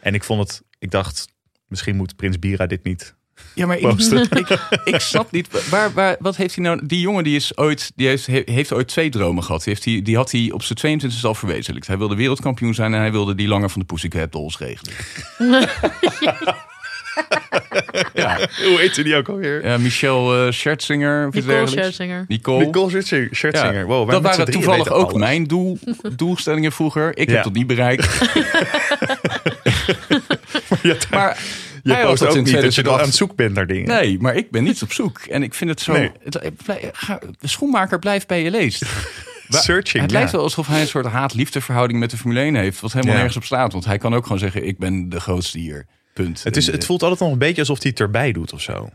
[SPEAKER 1] En ik vond het... Ik dacht, misschien moet Prins Bira dit niet
[SPEAKER 2] ja maar ik,
[SPEAKER 1] posten.
[SPEAKER 2] ik, ik snap niet. Waar, waar, wat heeft hij nou? Die jongen die is ooit, die heeft, he- heeft ooit twee dromen gehad. Die, heeft hij, die had hij op zijn 22e al verwezenlijkt. Hij wilde wereldkampioen zijn en hij wilde die langer van de Pussycat Dolls regelen. ja,
[SPEAKER 1] Hoe heette die ook alweer?
[SPEAKER 2] ja, Michel uh, Schertzinger. iets
[SPEAKER 3] Nicole. Scherzinger.
[SPEAKER 2] Nicole.
[SPEAKER 1] Nicole Schertzinger.
[SPEAKER 2] Ja,
[SPEAKER 1] Schertzinger. Wow,
[SPEAKER 2] dat waren toevallig ook
[SPEAKER 1] alles.
[SPEAKER 2] mijn doel, doelstellingen vroeger. Ik
[SPEAKER 1] Ja.
[SPEAKER 2] heb dat niet bereikt. Maar
[SPEAKER 1] je
[SPEAKER 2] hij had
[SPEAKER 1] post
[SPEAKER 2] dat
[SPEAKER 1] ook
[SPEAKER 2] in
[SPEAKER 1] niet dat je
[SPEAKER 2] 2008.
[SPEAKER 1] dan aan het zoek bent naar dingen.
[SPEAKER 2] Nee, maar ik ben niet op zoek. En ik vind het zo...
[SPEAKER 1] Nee.
[SPEAKER 2] Ga- de schoenmaker blijft bij je leest.
[SPEAKER 1] Searching,
[SPEAKER 2] het
[SPEAKER 1] ja.
[SPEAKER 2] lijkt wel alsof hij een soort haat-liefde verhouding met de Formule 1 heeft. Wat helemaal
[SPEAKER 1] Ja.
[SPEAKER 2] nergens op staat. Want hij kan ook gewoon zeggen, ik ben de grootste hier. Punt.
[SPEAKER 1] Het, is, het voelt altijd nog een beetje alsof hij het erbij doet of zo.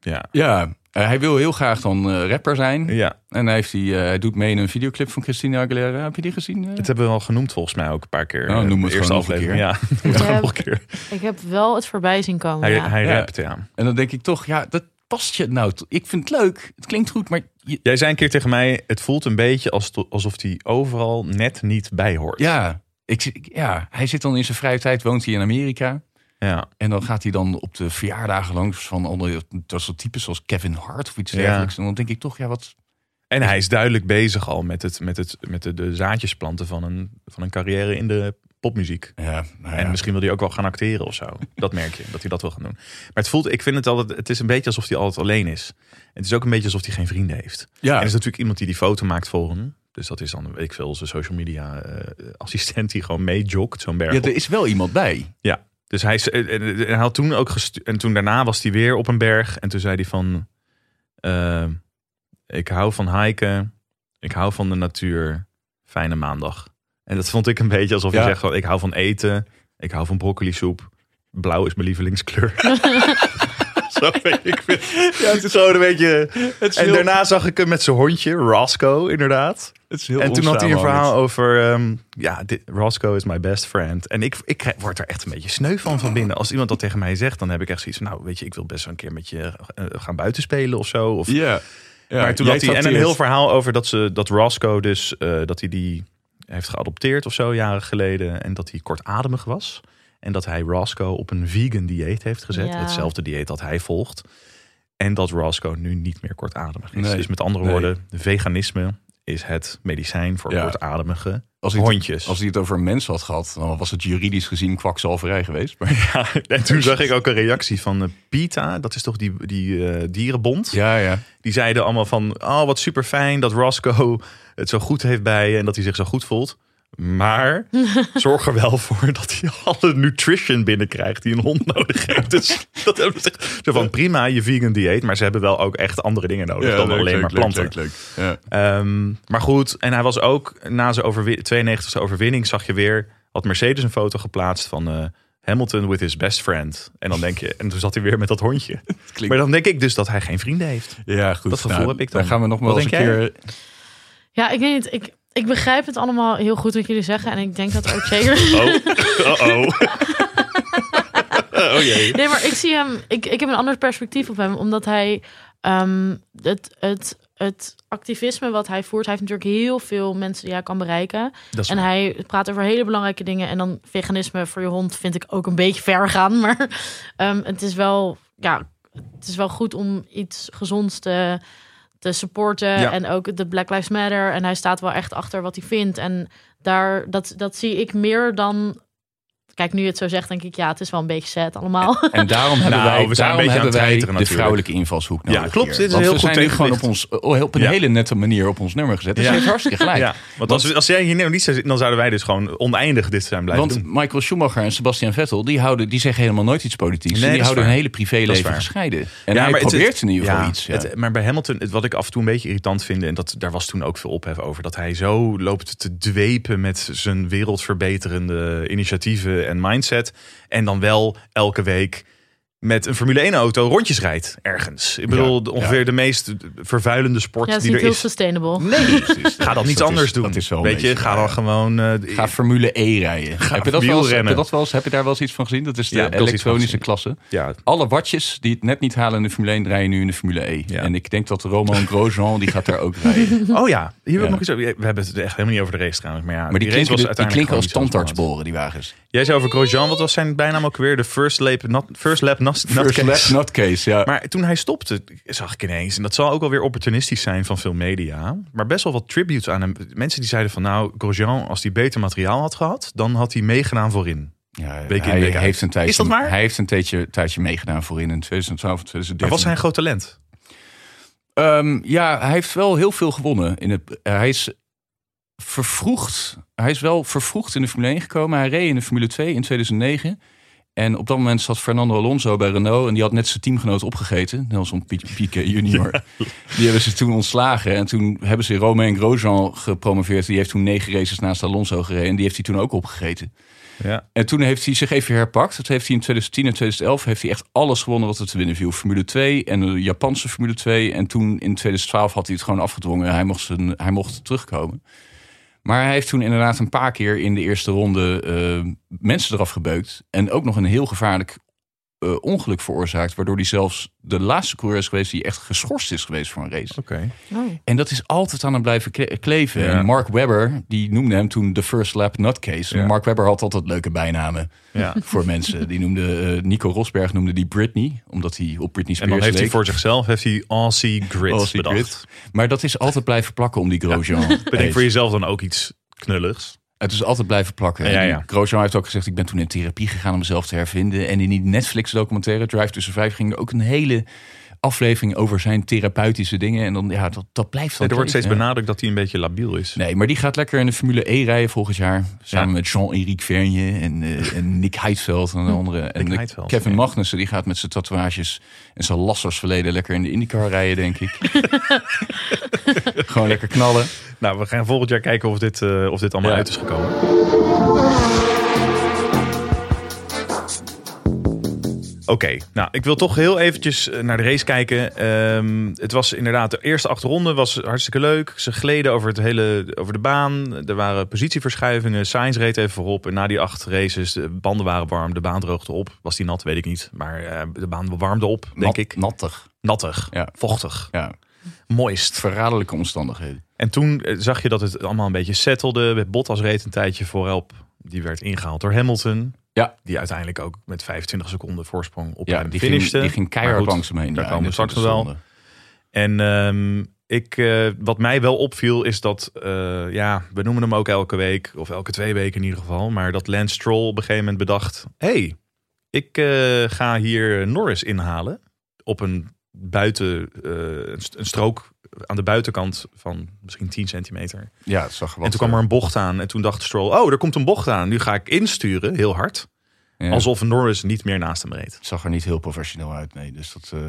[SPEAKER 1] Ja.
[SPEAKER 2] Ja, eh, hij wil heel graag dan eh, rapper zijn.
[SPEAKER 1] ja,
[SPEAKER 2] En hij, heeft die, eh, hij doet mee in een videoclip van Christina Aguilera. Heb je die gezien?
[SPEAKER 1] het hebben we al genoemd volgens mij ook een paar keer. Eh,
[SPEAKER 2] noem
[SPEAKER 1] de
[SPEAKER 2] het
[SPEAKER 1] eerste
[SPEAKER 2] een
[SPEAKER 1] aflevering. Ja, noem het nog een keer.
[SPEAKER 3] Ik heb wel het voorbij zien komen.
[SPEAKER 1] Hij,
[SPEAKER 3] ja.
[SPEAKER 1] hij
[SPEAKER 2] Ja.
[SPEAKER 1] rapt, ja.
[SPEAKER 2] En dan denk ik toch, ja, dat past je nou. Ik vind het leuk. Het klinkt goed, maar je-
[SPEAKER 1] Jij zei een keer tegen mij, het voelt een beetje als, alsof hij overal net niet bij hoort.
[SPEAKER 2] ja, ik- ja, hij zit dan in zijn vrije tijd, woont hij in Amerika.
[SPEAKER 1] Ja.
[SPEAKER 2] En dan gaat hij dan op de verjaardagen langs van andere dat soort types zoals Kevin Hart of iets
[SPEAKER 1] Ja.
[SPEAKER 2] dergelijks. En dan denk ik toch, ja, wat.
[SPEAKER 1] En hij is duidelijk bezig al met, het, met, het, met de, de zaadjes planten van een, van een carrière in de popmuziek.
[SPEAKER 2] Ja, nou
[SPEAKER 1] En
[SPEAKER 2] ja.
[SPEAKER 1] misschien wil hij ook wel gaan acteren of zo. Dat merk je, dat hij dat wil gaan doen. Maar het voelt, ik vind het altijd, het is een beetje alsof hij altijd alleen is. Het is ook een beetje alsof hij geen vrienden heeft.
[SPEAKER 2] ja.
[SPEAKER 1] En er is natuurlijk iemand die die foto maakt voor hem. Dus dat is dan, weet ik veel, zijn social media eh, assistent die gewoon meejogt zo'n berg
[SPEAKER 2] ja, er is wel iemand bij.
[SPEAKER 1] Ja, dus hij, en- en- en hij had toen ook gestu- en toen daarna was hij weer op een berg en toen zei hij van, eh, ik hou van hiken, ik hou van de natuur, fijne maandag. En dat vond ik een beetje alsof
[SPEAKER 2] Ja.
[SPEAKER 1] hij zegt van, ik hou van eten, ik hou van broccoli soep, blauw is mijn lievelingskleur. Zo weet ik. Ja, het is gewoon een beetje.
[SPEAKER 2] Het
[SPEAKER 1] En
[SPEAKER 2] heel-
[SPEAKER 1] daarna zag ik hem met zijn hondje, Roscoe, inderdaad.
[SPEAKER 2] Het is heel
[SPEAKER 1] En toen had hij een verhaal over, ehm, ja, dit, Roscoe is my best friend. En ik, ik word er echt een beetje sneu van van binnen. Als iemand dat tegen mij zegt, dan heb ik echt zoiets van, nou, weet je, ik wil best wel een keer met je eh, gaan buitenspelen of zo. Of,
[SPEAKER 2] Ja. ja.
[SPEAKER 1] maar toen had hij en een heel verhaal over dat, ze, dat Roscoe dus, eh, dat hij die heeft geadopteerd of zo, jaren geleden. En dat hij kortademig was. En dat hij Roscoe op een vegan dieet heeft gezet.
[SPEAKER 3] Ja.
[SPEAKER 1] Hetzelfde dieet dat hij volgt. En dat Roscoe nu niet meer kortademig is.
[SPEAKER 2] Nee.
[SPEAKER 1] Dus met andere
[SPEAKER 2] Nee.
[SPEAKER 1] woorden, veganisme is het medicijn voor
[SPEAKER 2] Ja.
[SPEAKER 1] kortademige
[SPEAKER 2] Als hij, het,
[SPEAKER 1] hondjes.
[SPEAKER 2] als hij het over een mens had gehad, dan was het juridisch gezien kwakzalverij geweest. Maar,
[SPEAKER 1] Ja, en toen zag ik ook een reactie van eh, PETA, dat is toch die, die eh, dierenbond.
[SPEAKER 2] ja, ja.
[SPEAKER 1] Die zeiden allemaal van, oh wat super fijn dat Roscoe het zo goed heeft bij je en dat hij zich zo goed voelt. Maar zorg er wel voor dat hij alle nutrition binnenkrijgt die een hond nodig heeft. Dus dat hebben ze. Zo van prima, je vegan dieet. Maar ze hebben wel ook echt andere dingen nodig dan alleen maar planten.
[SPEAKER 2] Ja.
[SPEAKER 1] Ehm, maar goed, en hij was ook na zijn overwi- 92e overwinning, zag je weer, had Mercedes een foto geplaatst van eh, Hamilton with his best friend. En dan denk je, en toen zat hij weer met dat hondje.
[SPEAKER 2] klinkt-
[SPEAKER 1] Maar dan denk ik dus dat hij geen vrienden heeft.
[SPEAKER 2] Ja, goed.
[SPEAKER 1] Dat gevoel heb ik dan.
[SPEAKER 2] Dan gaan we nog wel eens een
[SPEAKER 1] jij?
[SPEAKER 2] keer...
[SPEAKER 3] Ja, ik weet niet. Ik, ik begrijp het allemaal heel goed wat jullie zeggen. En ik denk dat ook zeker...
[SPEAKER 1] Oh, oh, oh. oh jee.
[SPEAKER 3] Nee, maar ik zie hem. Ik, ik heb een ander perspectief op hem, omdat hij ehm, het, het, het activisme wat hij voert, hij heeft natuurlijk heel veel mensen die hij kan bereiken.
[SPEAKER 1] Dat is
[SPEAKER 3] En hij praat over hele belangrijke dingen. En dan veganisme voor je hond vind ik ook een beetje ver gaan. Maar ehm, het is wel, ja, het is wel goed om iets gezonds te, te supporten.
[SPEAKER 1] Ja.
[SPEAKER 3] En ook de Black Lives Matter. En hij staat wel echt achter wat hij vindt. En daar, dat, dat zie ik meer dan. Kijk, nu je het zo zegt, denk ik, ja, het is wel een beetje sad allemaal.
[SPEAKER 2] En daarom hebben
[SPEAKER 1] Nou,
[SPEAKER 2] wij,
[SPEAKER 1] we zijn een
[SPEAKER 2] daarom
[SPEAKER 1] beetje aan
[SPEAKER 2] hebben
[SPEAKER 1] het
[SPEAKER 2] wij de
[SPEAKER 1] natuurlijk.
[SPEAKER 2] vrouwelijke invalshoek nodig.
[SPEAKER 1] Ja, klopt. Dit is
[SPEAKER 2] Want
[SPEAKER 1] heel
[SPEAKER 2] we
[SPEAKER 1] goed
[SPEAKER 2] zijn nu gewoon op, ons, oh, op een
[SPEAKER 1] Ja.
[SPEAKER 2] hele nette manier op ons nummer gezet. Dus
[SPEAKER 1] Ja.
[SPEAKER 2] je heeft hartstikke gelijk.
[SPEAKER 1] Ja, want als, als jij hier nou niet zou zitten, dan zouden wij dus gewoon oneindig dit zijn blijven
[SPEAKER 2] Want
[SPEAKER 1] doen.
[SPEAKER 2] Michael Schumacher en Sebastian Vettel, die, houden, die zeggen helemaal nooit iets politieks.
[SPEAKER 1] Nee,
[SPEAKER 2] En die
[SPEAKER 1] is
[SPEAKER 2] houden
[SPEAKER 1] waar.
[SPEAKER 2] hun hele
[SPEAKER 1] is
[SPEAKER 2] privéleven gescheiden. En
[SPEAKER 1] Ja,
[SPEAKER 2] hij
[SPEAKER 1] maar
[SPEAKER 2] probeert
[SPEAKER 1] het-
[SPEAKER 2] in ieder geval
[SPEAKER 1] ja,
[SPEAKER 2] iets. Ja.
[SPEAKER 1] het- maar bij Hamilton, het- wat ik af en toe een beetje irritant vind, en dat, daar was toen ook veel ophef over, dat hij zo loopt te dwepen met zijn wereldverbeterende initiatieven en mindset. En dan wel elke week met een Formule 1 auto rondjes rijdt ergens. Ik bedoel,
[SPEAKER 2] Ja,
[SPEAKER 1] ongeveer
[SPEAKER 2] ja.
[SPEAKER 1] de meest vervuilende sport
[SPEAKER 3] ja, het is
[SPEAKER 1] die
[SPEAKER 3] niet
[SPEAKER 1] er
[SPEAKER 3] heel
[SPEAKER 1] is.
[SPEAKER 3] sustainable.
[SPEAKER 1] Nee,
[SPEAKER 2] Precies.
[SPEAKER 1] ga
[SPEAKER 2] dat
[SPEAKER 1] anders
[SPEAKER 2] is-
[SPEAKER 1] doen.
[SPEAKER 2] Dat is een
[SPEAKER 1] Weet je, ga dan gewoon. eh,
[SPEAKER 2] Ga Formule E rijden.
[SPEAKER 1] Ga
[SPEAKER 2] heb, je dat wel eens, heb, je dat wel eens, heb je daar wel eens iets van gezien? Dat is de elektronische klasse.
[SPEAKER 1] ja,
[SPEAKER 2] Alle watjes die het net niet halen in de Formule 1 rijden nu in de Formule E.
[SPEAKER 1] Ja.
[SPEAKER 2] En ik denk dat Romain Grosjean die gaat daar ook rijden.
[SPEAKER 1] Oh ja, hier wil ik
[SPEAKER 2] Ja.
[SPEAKER 1] nog iets over. We hebben het echt helemaal niet over de race trouwens. Maar ja,
[SPEAKER 2] Maar die, klinken,
[SPEAKER 1] was
[SPEAKER 2] die klinken als
[SPEAKER 1] niet zo
[SPEAKER 2] tandartsboren, die wagens.
[SPEAKER 1] Jij zei over Grosjean, wat was zijn bijnaam ook weer? De first lap, not, first lap not, not
[SPEAKER 2] First
[SPEAKER 1] case.
[SPEAKER 2] lap nutcase, ja.
[SPEAKER 1] Maar toen hij stopte, zag ik ineens, en dat zal ook wel weer opportunistisch zijn van veel media, maar best wel wat tributes aan hem. Mensen die zeiden van nou, Grosjean, als hij beter materiaal had gehad, dan had hij meegedaan voorin.
[SPEAKER 2] Ja,
[SPEAKER 1] Week in,
[SPEAKER 2] hij,
[SPEAKER 1] week
[SPEAKER 2] heeft een tijdje,
[SPEAKER 1] Is dat waar?
[SPEAKER 2] Hij heeft een tijdje, tijdje meegedaan voorin in 2012 of 2013.
[SPEAKER 1] Maar was hij een groot talent?
[SPEAKER 2] Ehm, ja, hij heeft wel heel veel gewonnen. In het, eh, hij is vervroegd. Hij is wel vervroegd in de Formule 1 gekomen. Hij reed in de Formule 2 in 2009. En op dat moment zat Fernando Alonso bij Renault. En die had net zijn teamgenoot opgegeten. Nelson Pi- Piquet junior. Die hebben ze toen ontslagen. En toen hebben ze Romain Grosjean gepromoveerd. Die heeft toen negen races naast Alonso gereden. En die heeft hij toen ook opgegeten.
[SPEAKER 1] Ja.
[SPEAKER 2] En toen heeft hij zich even herpakt. Dat heeft hij in 2010 en 2011 heeft hij echt alles gewonnen wat er te winnen viel. Formule 2 en de Japanse Formule 2. En toen in 2012 had hij het gewoon afgedwongen. Hij mocht, zijn, hij mocht terugkomen. Maar hij heeft toen inderdaad een paar keer in de eerste ronde eh, mensen eraf gebeukt. En ook nog een heel gevaarlijk eh, ongeluk veroorzaakt. Waardoor hij zelfs de laatste coureur is geweest die echt geschorst is geweest voor een race.
[SPEAKER 1] Oké.
[SPEAKER 3] Oh.
[SPEAKER 2] En dat is altijd aan hem blijven kle- kleven.
[SPEAKER 1] Ja.
[SPEAKER 2] En Mark Webber, die noemde hem toen de first lap nutcase.
[SPEAKER 1] Ja.
[SPEAKER 2] Mark Webber had altijd leuke bijnamen
[SPEAKER 1] Ja.
[SPEAKER 2] voor mensen. Die noemde, eh, Nico Rosberg noemde die Britney, omdat hij op Britney
[SPEAKER 1] En
[SPEAKER 2] Spears
[SPEAKER 1] dan heeft hij voor zichzelf heeft hij Aussie Grit
[SPEAKER 2] Aussie
[SPEAKER 1] bedacht.
[SPEAKER 2] Grit. Maar dat is altijd blijven plakken om die Grosjean.
[SPEAKER 1] Bedenk voor jezelf dan ook iets knulligs.
[SPEAKER 2] Het is altijd blijven plakken.
[SPEAKER 1] Ja,
[SPEAKER 2] En
[SPEAKER 1] ja.
[SPEAKER 2] Grosjean heeft ook gezegd, ik ben toen in therapie gegaan om mezelf te hervinden. En in die Netflix documentaire Drive Tussen Vijf ging er ook een hele aflevering over zijn therapeutische dingen. En dan, ja, dat, dat blijft dan
[SPEAKER 1] er wordt steeds benadrukt dat hij een beetje labiel is.
[SPEAKER 2] Nee, maar die gaat lekker in de Formule E rijden volgend jaar. Samen
[SPEAKER 1] Ja.
[SPEAKER 2] met Jean-Éric Vergne en, eh, en Nick Heidveld en de andere. En de Kevin
[SPEAKER 1] ja.
[SPEAKER 2] Magnussen die gaat met zijn tatoeages en zijn lassersverleden lekker in de IndyCar rijden, denk ik. Gewoon lekker knallen.
[SPEAKER 1] Nou, we gaan volgend jaar kijken of dit, eh, of dit allemaal
[SPEAKER 2] Ja.
[SPEAKER 1] uit is gekomen. Oké, nou, ik wil toch heel eventjes eh, naar de race kijken. Ehm, het was inderdaad, de eerste acht ronden was hartstikke leuk. Ze gleden over, het hele, over de baan. Er waren positieverschuivingen. Sainz reed even voorop. En na die acht races, de banden waren warm. De baan droogde op. Was die nat, weet ik niet. Maar eh, de baan warmde op, denk
[SPEAKER 2] Nat-
[SPEAKER 1] ik.
[SPEAKER 2] Nattig.
[SPEAKER 1] Nattig,
[SPEAKER 2] Ja.
[SPEAKER 1] vochtig,
[SPEAKER 2] Ja,
[SPEAKER 1] moist.
[SPEAKER 2] verraderlijke omstandigheden.
[SPEAKER 1] En toen eh, zag je dat het allemaal een beetje settelde. Bottas reed een tijdje voorop. Die werd ingehaald door Hamilton.
[SPEAKER 2] Ja.
[SPEAKER 1] Die uiteindelijk ook met 25 seconden voorsprong op
[SPEAKER 2] Ja,
[SPEAKER 1] hem
[SPEAKER 2] die ging,
[SPEAKER 1] finishte.
[SPEAKER 2] die ging keihard
[SPEAKER 1] goed,
[SPEAKER 2] langs hem heen.
[SPEAKER 1] daar
[SPEAKER 2] ja,
[SPEAKER 1] komen we straks nog wel. En ehm, ik, eh, wat mij wel opviel is dat, eh, ja, we noemen hem ook elke week. Of elke twee weken in ieder geval. Maar dat Lance Stroll op een gegeven moment bedacht. hey, ik eh, ga hier Norris inhalen. Op een buiten, een strook aan de buitenkant van misschien 10 centimeter.
[SPEAKER 2] Ja, het zag er wat,
[SPEAKER 1] en toen kwam er een bocht aan. En toen dacht Stroll, oh, er komt een bocht aan. Nu ga ik insturen, heel hard.
[SPEAKER 2] ja,
[SPEAKER 1] Alsof Norris niet meer naast hem reed.
[SPEAKER 2] Het zag er niet heel professioneel uit, nee. Dus dat, eh,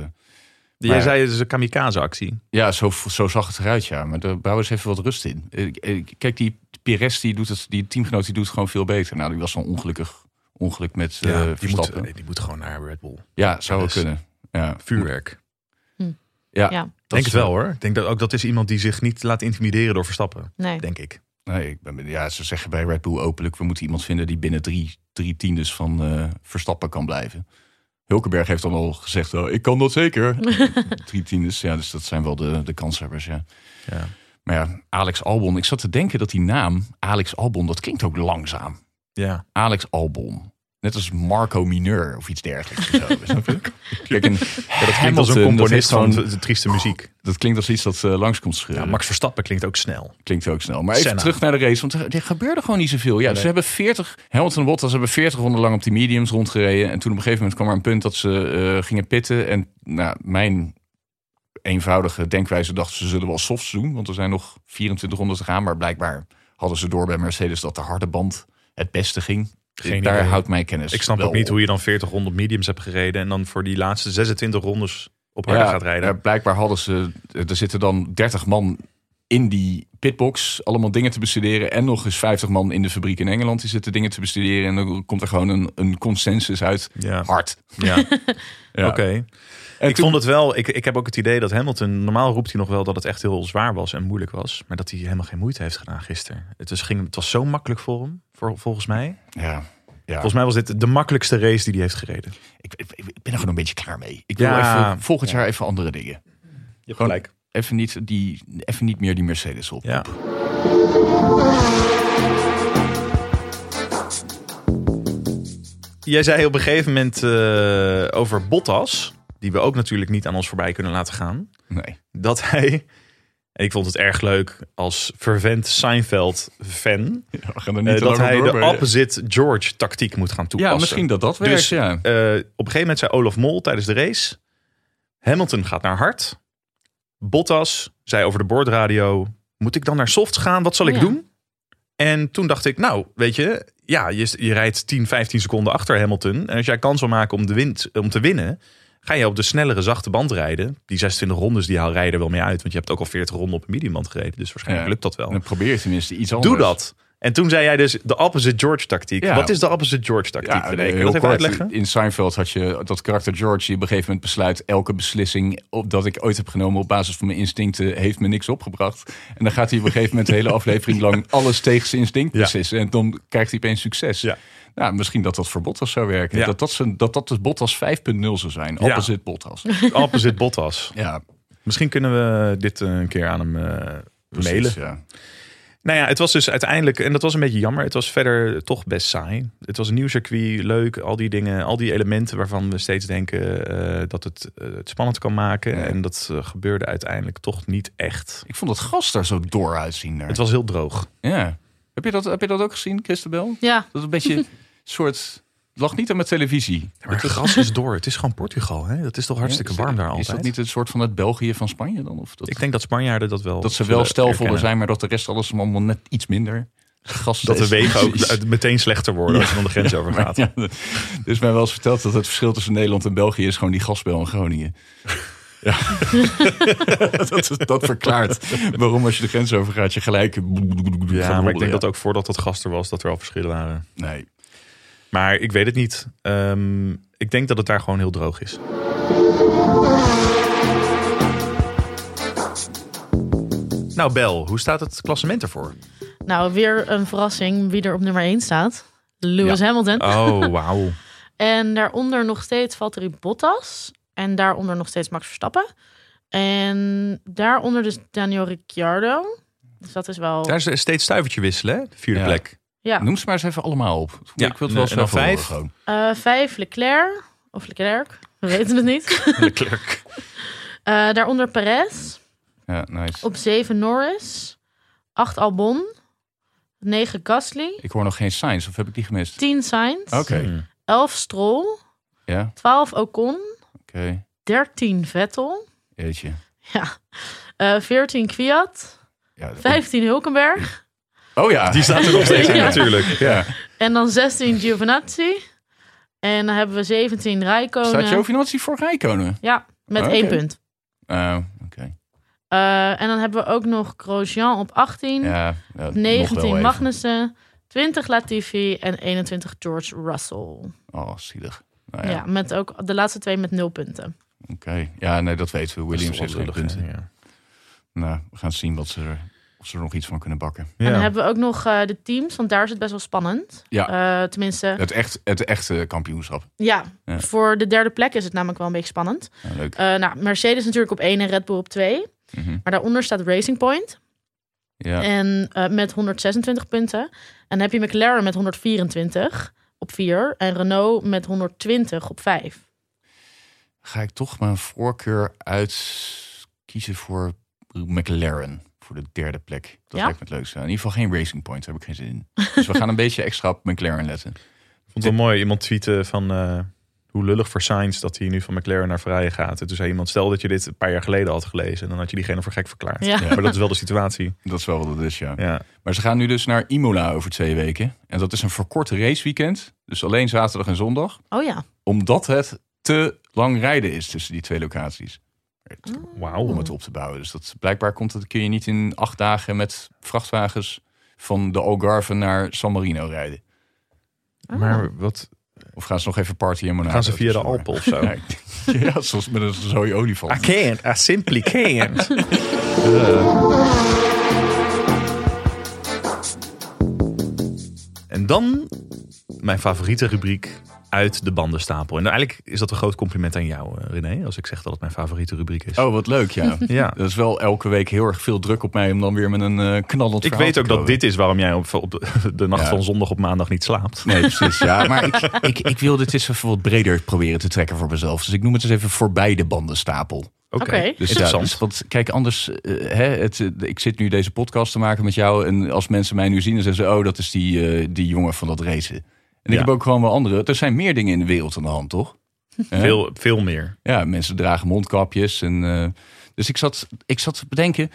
[SPEAKER 1] Jij
[SPEAKER 2] Maar-
[SPEAKER 1] zei het is een kamikaze-actie.
[SPEAKER 2] ja, zo, zo zag het eruit, ja. Maar daar bouwen ze even wat rust in. Eh, eh, Kijk, die Perez, die, doet het, die teamgenoot, die doet het gewoon veel beter. Nou, die was dan ongelukkig ongeluk met eh
[SPEAKER 1] die, moet,
[SPEAKER 2] Verstappen.
[SPEAKER 1] die moet gewoon naar Red Bull.
[SPEAKER 2] Ja, zou wel kunnen. Ja,
[SPEAKER 1] Vuurwerk.
[SPEAKER 2] ja,
[SPEAKER 3] Ja.
[SPEAKER 2] Dat
[SPEAKER 1] denk
[SPEAKER 2] is
[SPEAKER 1] het wel hoor. Ik denk dat ook dat is iemand die zich niet laat intimideren door Verstappen.
[SPEAKER 3] Nee.
[SPEAKER 1] Denk ik.
[SPEAKER 2] Nee, ik ben, ja, ze zeggen bij Red Bull openlijk... we moeten iemand vinden die binnen drie, drie tiendes van eh, Verstappen kan blijven. Hulkenberg heeft dan al gezegd, oh, ik kan dat zeker. drie tiendes, ja, dus dat zijn wel de, de kanshebbers, ja.
[SPEAKER 1] Ja.
[SPEAKER 2] Maar ja, Alex Albon, ik zat te denken dat die naam, Alex Albon, dat klinkt ook langzaam.
[SPEAKER 1] Ja.
[SPEAKER 2] Alex Albon. Net als Marco Mineur of iets dergelijks. of zo, snap je? Kijk, een
[SPEAKER 1] Ja, dat klinkt als een componist van de, trieste muziek.
[SPEAKER 2] Dat klinkt als iets dat eh, langs komt scheuren.
[SPEAKER 1] Ja, Max Verstappen klinkt ook snel.
[SPEAKER 2] Klinkt ook snel. Maar even
[SPEAKER 1] Senna.
[SPEAKER 2] terug naar de race. Want er, gebeurde gewoon niet zoveel. Ja,
[SPEAKER 1] Nee.
[SPEAKER 2] Ze hebben 40... Hamilton en Bottas hebben 40 ronden lang op die mediums rondgereden. En toen op een gegeven moment kwam er een punt dat ze eh, gingen pitten. En nou, mijn eenvoudige denkwijze dacht ze zullen wel softs doen. Want er zijn nog 24 ronden te gaan. Maar blijkbaar hadden ze door bij Mercedes dat de harde band het beste ging.
[SPEAKER 1] Geen
[SPEAKER 2] Daar
[SPEAKER 1] idee.
[SPEAKER 2] houdt mijn kennis
[SPEAKER 1] Ik snap ook niet
[SPEAKER 2] op.
[SPEAKER 1] hoe je dan 40 ronden mediums hebt gereden. En dan voor die laatste 26 rondes op harde gaat rijden.
[SPEAKER 2] ja, blijkbaar hadden ze. Er zitten dan 30 man in die pitbox. Allemaal dingen te bestuderen. En nog eens 50 man in de fabriek in Engeland. Die zitten dingen te bestuderen. En dan komt er gewoon een, een consensus uit.
[SPEAKER 1] Ja.
[SPEAKER 2] Hard.
[SPEAKER 1] Ja,
[SPEAKER 2] Ja.
[SPEAKER 1] oké. Ik
[SPEAKER 2] toen-
[SPEAKER 1] vond het wel, ik, ik heb ook het idee dat Hamilton, normaal roept hij nog wel dat het echt heel zwaar was en moeilijk was. Maar dat hij helemaal geen moeite heeft gedaan gisteren. Het was, ging, het was zo makkelijk voor hem, volgens mij.
[SPEAKER 2] Ja. Ja,
[SPEAKER 1] Volgens mij was dit de makkelijkste race die hij heeft gereden.
[SPEAKER 2] ik, ik, ik ben er gewoon een beetje klaar mee. Ik wil
[SPEAKER 1] Ja.
[SPEAKER 2] even, volgend jaar even andere dingen.
[SPEAKER 1] Je
[SPEAKER 2] Gewoon-
[SPEAKER 1] gelijk.
[SPEAKER 2] Even niet, die, even niet meer die Mercedes op.
[SPEAKER 1] Ja. Jij zei op een gegeven moment eh, over Bottas, die we ook natuurlijk niet aan ons voorbij kunnen laten gaan,
[SPEAKER 2] Nee.
[SPEAKER 1] dat hij, ik vond het erg leuk als vervent Seinfeld-fan,
[SPEAKER 2] Ja,
[SPEAKER 1] eh, dat hij de opposite George tactiek moet gaan toepassen.
[SPEAKER 2] Ja, misschien dat dat werkt.
[SPEAKER 1] Dus
[SPEAKER 2] ja.
[SPEAKER 1] eh, op een gegeven moment zei Olaf Mol tijdens de race: Hamilton gaat naar hard. Bottas zei over de boordradio: Moet ik dan naar soft gaan? Wat zal ik
[SPEAKER 3] ja.
[SPEAKER 1] doen? En toen dacht ik: Nou, weet je, ja, je, je rijdt 10, 15 seconden achter Hamilton. En als jij kans wil maken om, de wint, om te winnen, ga je op de snellere zachte band rijden. Die 26 rondes die haal rijden wel mee uit, want je hebt ook al 40 ronden op een mediumband gereden. Dus waarschijnlijk
[SPEAKER 2] Ja.
[SPEAKER 1] lukt dat wel.
[SPEAKER 2] Dan probeer je tenminste iets anders.
[SPEAKER 1] Doe dat. En toen zei jij dus de opposite George tactiek.
[SPEAKER 2] Ja.
[SPEAKER 1] Wat is de opposite George tactiek?
[SPEAKER 2] Ja,
[SPEAKER 1] Kun je
[SPEAKER 2] heel
[SPEAKER 1] dat even uitleggen?
[SPEAKER 2] In Seinfeld had je dat karakter George die op een gegeven moment besluit... elke beslissing op, dat ik ooit heb genomen op basis van mijn instincten... heeft me niks opgebracht. En dan gaat hij op een gegeven moment de hele aflevering lang... alles tegen zijn instinct
[SPEAKER 1] Ja.
[SPEAKER 2] beslissen. En dan krijgt hij opeens succes.
[SPEAKER 1] Ja.
[SPEAKER 2] Nou, misschien dat dat voor Bottas zou werken.
[SPEAKER 1] Ja.
[SPEAKER 2] Dat, dat, zijn, dat dat dus Bottas 5.0 zou zijn.
[SPEAKER 1] Ja.
[SPEAKER 2] Opposite Bottas.
[SPEAKER 1] Opposite Bottas.
[SPEAKER 2] Ja,
[SPEAKER 1] Misschien kunnen we dit eh, een keer aan hem
[SPEAKER 2] precies,
[SPEAKER 1] mailen.
[SPEAKER 2] Ja.
[SPEAKER 1] Nou ja, het was dus uiteindelijk, en dat was een beetje jammer, het was verder toch best saai. Het was een nieuw circuit, leuk, al die dingen, al die elementen waarvan we steeds denken eh, dat het het spannend kan maken.
[SPEAKER 2] Ja.
[SPEAKER 1] En dat gebeurde uiteindelijk toch niet echt.
[SPEAKER 2] Ik vond het gas daar zo door uitzien. Daar.
[SPEAKER 1] Het was heel droog.
[SPEAKER 2] Ja. Heb, je dat, heb je dat ook gezien, Christabel?
[SPEAKER 3] Ja,
[SPEAKER 2] Dat een beetje een soort... Het lag niet aan mijn televisie.
[SPEAKER 1] Maar het gras is door. Het is gewoon Portugal. Hè? Dat is toch hartstikke
[SPEAKER 2] Ja,
[SPEAKER 1] warm daar
[SPEAKER 2] Is
[SPEAKER 1] altijd.
[SPEAKER 2] dat niet het soort van het België van Spanje dan? Of dat,
[SPEAKER 1] Ik denk dat Spanjaarden dat wel.
[SPEAKER 2] dat ze wel stelvoller zijn, maar dat de rest alles allemaal net iets minder gas
[SPEAKER 1] Dat de
[SPEAKER 2] is.
[SPEAKER 1] wegen ook meteen slechter worden als je dan de grens over gaat.
[SPEAKER 2] ja, er is mij wel eens verteld dat het verschil tussen Nederland en België is gewoon die gasbel in Groningen. Ja. dat, verklaart waarom als je de grens over gaat, je gelijk.
[SPEAKER 1] Ja, maar ik denk dat ook voordat dat gas er was, dat er al verschillen waren.
[SPEAKER 2] Nee.
[SPEAKER 1] Maar ik weet het niet. Ehm, ik denk dat het daar gewoon heel droog is. Nou, Bel, hoe staat het klassement ervoor?
[SPEAKER 3] nou weer een verrassing wie er op nummer 1 staat. Lewis Hamilton.
[SPEAKER 1] Oh, wauw.
[SPEAKER 3] En daaronder nog steeds Valtteri Bottas. En daaronder nog steeds Max Verstappen. En daaronder dus Daniel Ricciardo. Dus dat is wel...
[SPEAKER 1] Daar is steeds stuivertje wisselen, hè? De vierde
[SPEAKER 2] Ja.
[SPEAKER 1] plek.
[SPEAKER 3] Ja,
[SPEAKER 2] Noem ze maar eens even allemaal op.
[SPEAKER 1] Ja,
[SPEAKER 2] ik wil het wel snel
[SPEAKER 1] vijf?
[SPEAKER 2] horen.
[SPEAKER 3] Eh, vijf Leclerc. Of Leclerc. We weten het niet.
[SPEAKER 1] Leclerc.
[SPEAKER 3] Eh, daaronder Perez.
[SPEAKER 2] Ja, nice.
[SPEAKER 3] Op zeven Norris. Acht Albon. Negen Gasly.
[SPEAKER 2] Ik hoor nog geen signs, of heb ik die gemist?
[SPEAKER 3] Tien Sainz.
[SPEAKER 2] Oké.
[SPEAKER 1] Hmm.
[SPEAKER 3] 11 Stroll.
[SPEAKER 2] Ja,
[SPEAKER 3] 12 Ocon.
[SPEAKER 2] Oké.
[SPEAKER 3] 13 Vettel.
[SPEAKER 2] Jeetje.
[SPEAKER 3] Ja. Eh 14 Kwiat,
[SPEAKER 2] Ja, dat-
[SPEAKER 3] 15 Hulkenberg
[SPEAKER 2] Oh ja.
[SPEAKER 1] Die staat er nog steeds in
[SPEAKER 3] Ja.
[SPEAKER 1] natuurlijk.
[SPEAKER 2] Ja.
[SPEAKER 3] en dan 16 Giovinazzi. En dan hebben we 17 Rijkonen.
[SPEAKER 2] Staat Giovinazzi voor Rijkonen?
[SPEAKER 3] Ja, met
[SPEAKER 2] Oké.
[SPEAKER 3] één punt.
[SPEAKER 2] Oh, oké.
[SPEAKER 3] Eh, en dan hebben we ook nog Grosjean op 18,
[SPEAKER 2] Ja, ja, nog wel
[SPEAKER 3] 19
[SPEAKER 2] even.
[SPEAKER 3] Magnussen, 20 Latifi en 21 George Russell.
[SPEAKER 2] Oh, zielig. Nou
[SPEAKER 3] Ja.
[SPEAKER 2] ja,
[SPEAKER 3] met ook de laatste twee met nul punten.
[SPEAKER 2] oké. Ja, nee, dat weten we. Williams heeft
[SPEAKER 1] is
[SPEAKER 2] geen punten.
[SPEAKER 1] ja.
[SPEAKER 2] Nou, we gaan zien wat ze er, of ze er nog iets van kunnen bakken.
[SPEAKER 3] En dan
[SPEAKER 1] Ja.
[SPEAKER 3] hebben we ook nog eh, de teams, want daar is het best wel spannend.
[SPEAKER 2] Ja.
[SPEAKER 3] Eh, tenminste,
[SPEAKER 2] Het, echt, het echte kampioenschap.
[SPEAKER 3] ja,
[SPEAKER 2] Ja.
[SPEAKER 3] voor de derde plek is het namelijk wel een beetje spannend.
[SPEAKER 2] Ja, leuk.
[SPEAKER 3] Eh, nou, Mercedes natuurlijk op 1 en Red Bull op 2.
[SPEAKER 2] Mhm.
[SPEAKER 3] Maar daaronder staat Racing Point
[SPEAKER 2] Ja.
[SPEAKER 3] en, eh, met 126 punten. En dan heb je McLaren met 124 op 4 en Renault met 120 op 5.
[SPEAKER 2] Ga ik toch mijn voorkeur uit kiezen voor McLaren. Voor de derde plek. Dat
[SPEAKER 3] Ja?
[SPEAKER 2] lijkt me het leukste. In ieder geval geen Racing Point. Daar heb ik geen zin in. Dus we gaan een beetje extra op McLaren letten.
[SPEAKER 1] Ik vond het wel mooi. Iemand tweette van eh, hoe lullig voor Sainz dat hij nu van McLaren naar Ferrari gaat. En toen zei iemand, stel dat je dit een paar jaar geleden had gelezen. Dan had je diegene voor gek verklaard.
[SPEAKER 3] Ja.
[SPEAKER 1] Maar dat is wel de situatie.
[SPEAKER 2] Dat is wel wat het is, ja.
[SPEAKER 1] Ja.
[SPEAKER 2] Maar ze gaan nu dus naar Imola over twee weken. En dat is een verkorte raceweekend. Dus alleen zaterdag en zondag.
[SPEAKER 3] Oh ja.
[SPEAKER 2] Omdat het te lang rijden is tussen die twee locaties.
[SPEAKER 1] Wauw.
[SPEAKER 2] Om het op te bouwen. Dus dat, blijkbaar komt het, kun je niet in acht dagen met vrachtwagens van de Algarve naar San Marino rijden.
[SPEAKER 3] Oh.
[SPEAKER 1] Maar wat,
[SPEAKER 2] Of gaan ze nog even party in Monaco?
[SPEAKER 1] gaan ze via de? Alpen of zo?
[SPEAKER 2] Ja, zoals met een zooi olifant.
[SPEAKER 1] I can't. I simply can't. En dan mijn favoriete rubriek uit de bandenstapel. En eigenlijk is dat een groot compliment aan jou, eh, René. Als ik zeg dat het mijn favoriete rubriek is.
[SPEAKER 2] Oh, wat leuk, ja.
[SPEAKER 1] Ja.
[SPEAKER 2] Dat is wel elke week heel erg veel druk op mij om dan weer met een eh knallend
[SPEAKER 1] Ik weet
[SPEAKER 2] te
[SPEAKER 1] ook dat dit is waarom jij op, op de, de nacht
[SPEAKER 2] Ja.
[SPEAKER 1] van zondag op maandag niet slaapt.
[SPEAKER 2] Nee, precies. Ja, maar ik, ik, ik wil dit eens even wat breder proberen te trekken voor mezelf. Dus ik noem het eens even voorbij de bandenstapel.
[SPEAKER 1] Oké,
[SPEAKER 3] Oké.
[SPEAKER 2] Dus
[SPEAKER 1] interessant.
[SPEAKER 2] ja, dus, want kijk, anders, eh, hè, het, eh, ik zit nu deze podcast te maken met jou. En als mensen mij nu zien, dan zeggen ze: Oh, dat is die, eh, die jongen van dat racen. En ik heb ook gewoon wel andere. Er zijn meer dingen in de wereld aan de hand, toch?
[SPEAKER 1] Veel, veel meer.
[SPEAKER 2] Ja, mensen dragen mondkapjes. En, eh, dus ik zat, ik zat te bedenken.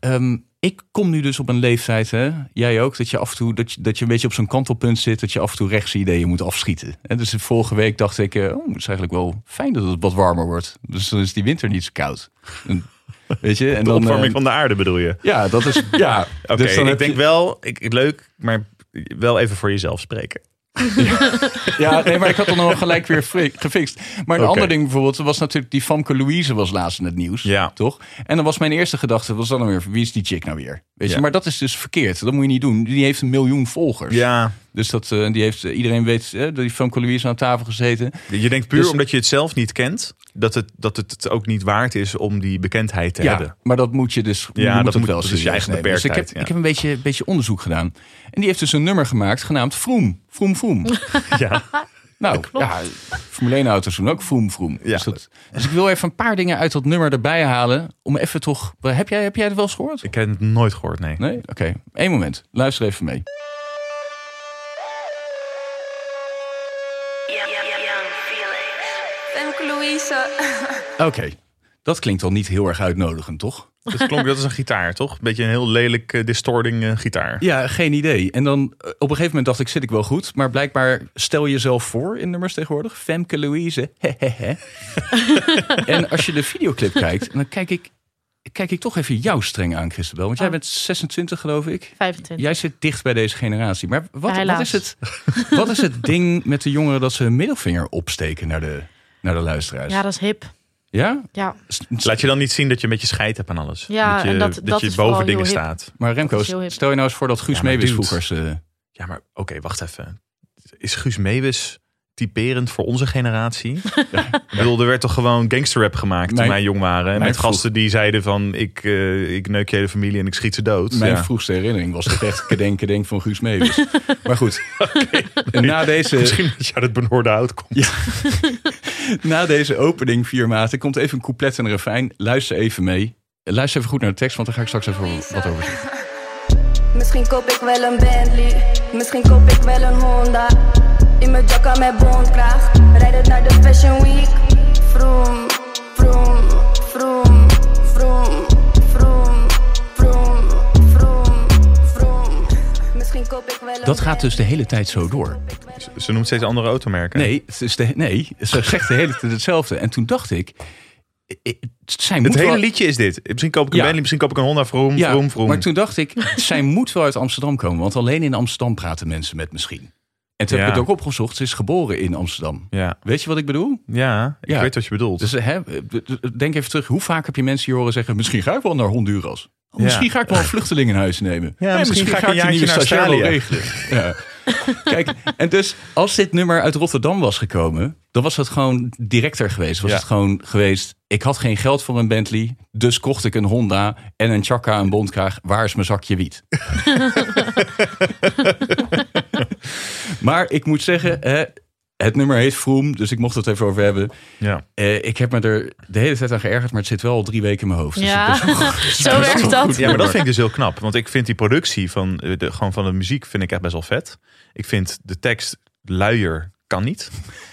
[SPEAKER 2] ehm, ik kom nu dus op een leeftijd, hè, jij ook, dat je af en toe dat je, dat je een beetje op zo'n kantelpunt zit, dat je af en toe rechtse ideeën moet afschieten. En dus vorige week dacht ik, eh, oh, het is eigenlijk wel fijn dat het wat warmer wordt. Dus dan is die winter niet zo koud. En, weet je, en
[SPEAKER 1] De
[SPEAKER 2] dan
[SPEAKER 1] opwarming
[SPEAKER 2] eh,
[SPEAKER 1] van de aarde bedoel je?
[SPEAKER 2] ja, dat is ja.
[SPEAKER 1] Oké,
[SPEAKER 2] dus
[SPEAKER 1] ik denk
[SPEAKER 2] je-
[SPEAKER 1] wel, ik, leuk, maar wel even voor jezelf spreken.
[SPEAKER 2] Ja, nee, maar ik had dan al gelijk weer gefixt. Maar een ander ding bijvoorbeeld, was natuurlijk die Famke Louise was laatst in het nieuws.
[SPEAKER 1] Ja.
[SPEAKER 2] Toch? En dan was mijn eerste gedachte, was dan weer, wie is die chick nou weer? Weet je,
[SPEAKER 1] Ja.
[SPEAKER 2] maar dat is dus verkeerd. Dat moet je niet doen. Die heeft een miljoen volgers.
[SPEAKER 1] Ja,
[SPEAKER 2] Dus dat, eh, die heeft, iedereen weet, eh, dat die Famke Louise aan tafel gezeten.
[SPEAKER 1] je denkt puur
[SPEAKER 2] Dus-
[SPEAKER 1] omdat je het zelf niet kent, dat het, dat het ook niet waard is om die bekendheid te
[SPEAKER 2] Ja,
[SPEAKER 1] hebben.
[SPEAKER 2] maar dat moet je dus,
[SPEAKER 1] Ja,
[SPEAKER 2] moet
[SPEAKER 1] dat moet-
[SPEAKER 2] wel
[SPEAKER 1] dat is je eigen
[SPEAKER 2] nemen. Dus ik heb,
[SPEAKER 1] beperktheid, ja.
[SPEAKER 2] ik heb een beetje, beetje onderzoek gedaan. En die heeft dus een nummer gemaakt genaamd Vroom. Vroom Vroom.
[SPEAKER 1] Ja.
[SPEAKER 2] Nou, ja, Formule 1 auto's doen ook vroom vroom.
[SPEAKER 1] Ja.
[SPEAKER 2] Dus, dat- dus ik wil even een paar dingen uit dat nummer erbij halen. Om even toch... Heb jij, heb jij het wel eens gehoord?
[SPEAKER 1] Ik heb het nooit gehoord, nee.
[SPEAKER 2] Nee? Oké, Eén moment. Luister even mee.
[SPEAKER 4] Louise.
[SPEAKER 2] Oké, dat klinkt al niet heel erg uitnodigend, toch?
[SPEAKER 1] Dat klonk, dat is een gitaar, toch? Een beetje een heel lelijk eh, distorting eh, gitaar.
[SPEAKER 2] Ja, geen idee. En dan eh, op een gegeven moment dacht ik, zit ik wel goed. Maar blijkbaar stel je jezelf voor in nummers tegenwoordig. Femke Louise. Hehehe. en als je de videoclip kijkt, dan kijk ik, kijk ik toch even jou streng aan, Christabel. Want jij
[SPEAKER 3] Oh.
[SPEAKER 2] bent 26, geloof ik.
[SPEAKER 3] 25.
[SPEAKER 2] Jij zit dicht bij deze generatie. Maar wat,
[SPEAKER 3] Ja,
[SPEAKER 2] wat, is, het, wat is het ding met de jongeren dat ze hun middelvinger opsteken naar de, naar de luisteraars?
[SPEAKER 3] Ja, dat is hip.
[SPEAKER 2] Ja?
[SPEAKER 3] Ja,
[SPEAKER 1] Laat je dan niet zien dat je een beetje scheid hebt aan alles.
[SPEAKER 3] Ja,
[SPEAKER 1] dat je,
[SPEAKER 3] en dat-
[SPEAKER 1] dat
[SPEAKER 3] dat
[SPEAKER 1] je boven dingen
[SPEAKER 3] heel hip.
[SPEAKER 1] staat.
[SPEAKER 2] Maar Remco, stel je nou eens voor dat Guus
[SPEAKER 1] Ja, dude.
[SPEAKER 2] vroeger... ze-
[SPEAKER 1] Ja, maar oké, wacht even. Is Guus Meeuwis typerend voor onze generatie? Ik bedoel, er werd toch gewoon gangsterrap gemaakt toen
[SPEAKER 2] Mijn-
[SPEAKER 1] wij jong waren. Met
[SPEAKER 2] vroeg-
[SPEAKER 1] gasten die zeiden van, ik, eh, ik neuk je hele familie en ik schiet ze dood.
[SPEAKER 2] Mijn
[SPEAKER 1] Ja.
[SPEAKER 2] vroegste herinnering was toch echt kedenk, kedenk van Guus Meeuwis. Maar goed, en na deze,
[SPEAKER 1] Misschien dat je uit het benoorde hout komt.
[SPEAKER 2] Na deze opening vier maten komt even een couplet en een refrein. Luister even mee. Luister even goed naar de tekst, want daar ga ik straks even wat over zeggen.
[SPEAKER 4] Misschien koop ik wel een Bentley. Misschien koop ik wel een Honda. In mijn jacka met bondkraag. Rijd het naar de Fashion Week. Vroom.
[SPEAKER 2] Dat gaat dus de hele tijd zo door.
[SPEAKER 1] Ze noemt steeds andere automerken.
[SPEAKER 2] Nee, het is de, nee ze zegt de hele tijd hetzelfde. En toen dacht ik... Zij
[SPEAKER 1] Het hele
[SPEAKER 2] wel-
[SPEAKER 1] liedje is dit. Misschien koop ik een
[SPEAKER 2] Ja.
[SPEAKER 1] Bentley, misschien koop ik een Honda. Vroom,
[SPEAKER 2] Ja,
[SPEAKER 1] vroom, vroom.
[SPEAKER 2] maar toen dacht ik, zij moet wel uit Amsterdam komen. Want alleen in Amsterdam praten mensen met misschien. En toen heb ik het ook opgezocht. Ze is geboren in Amsterdam.
[SPEAKER 1] Ja,
[SPEAKER 2] Weet je wat ik bedoel?
[SPEAKER 1] ja ik weet wat je bedoelt.
[SPEAKER 2] Dus hè, denk even terug. Hoe vaak heb je mensen hier horen zeggen... misschien ga ik wel naar Honduras. Oh, Misschien
[SPEAKER 1] Ja.
[SPEAKER 2] ga ik wel een vluchteling in huis nemen.
[SPEAKER 1] Ja, misschien ga ik een
[SPEAKER 2] nieuwe
[SPEAKER 1] naar
[SPEAKER 2] stagiair wel regelen. Ja. Kijk, en dus als dit nummer uit Rotterdam was gekomen... dan was het gewoon directer geweest. Was het gewoon geweest... ik had geen geld voor een Bentley... dus kocht ik een Honda en een Chaka, een bondkraag. Waar is mijn zakje wiet? maar ik moet zeggen... hè, het nummer heet Vroom, dus ik mocht het even over hebben.
[SPEAKER 1] ja.
[SPEAKER 2] Eh, ik heb me er de hele tijd aan geërgerd, maar het zit wel al drie weken in mijn hoofd. Dus
[SPEAKER 3] Ja,
[SPEAKER 2] wel-
[SPEAKER 3] zo werkt dat.
[SPEAKER 1] ja, maar dat vind ik dus heel knap. Want ik vind die productie van eh, de, gewoon van de muziek vind ik echt best wel vet. Ik vind de tekst luier kan niet.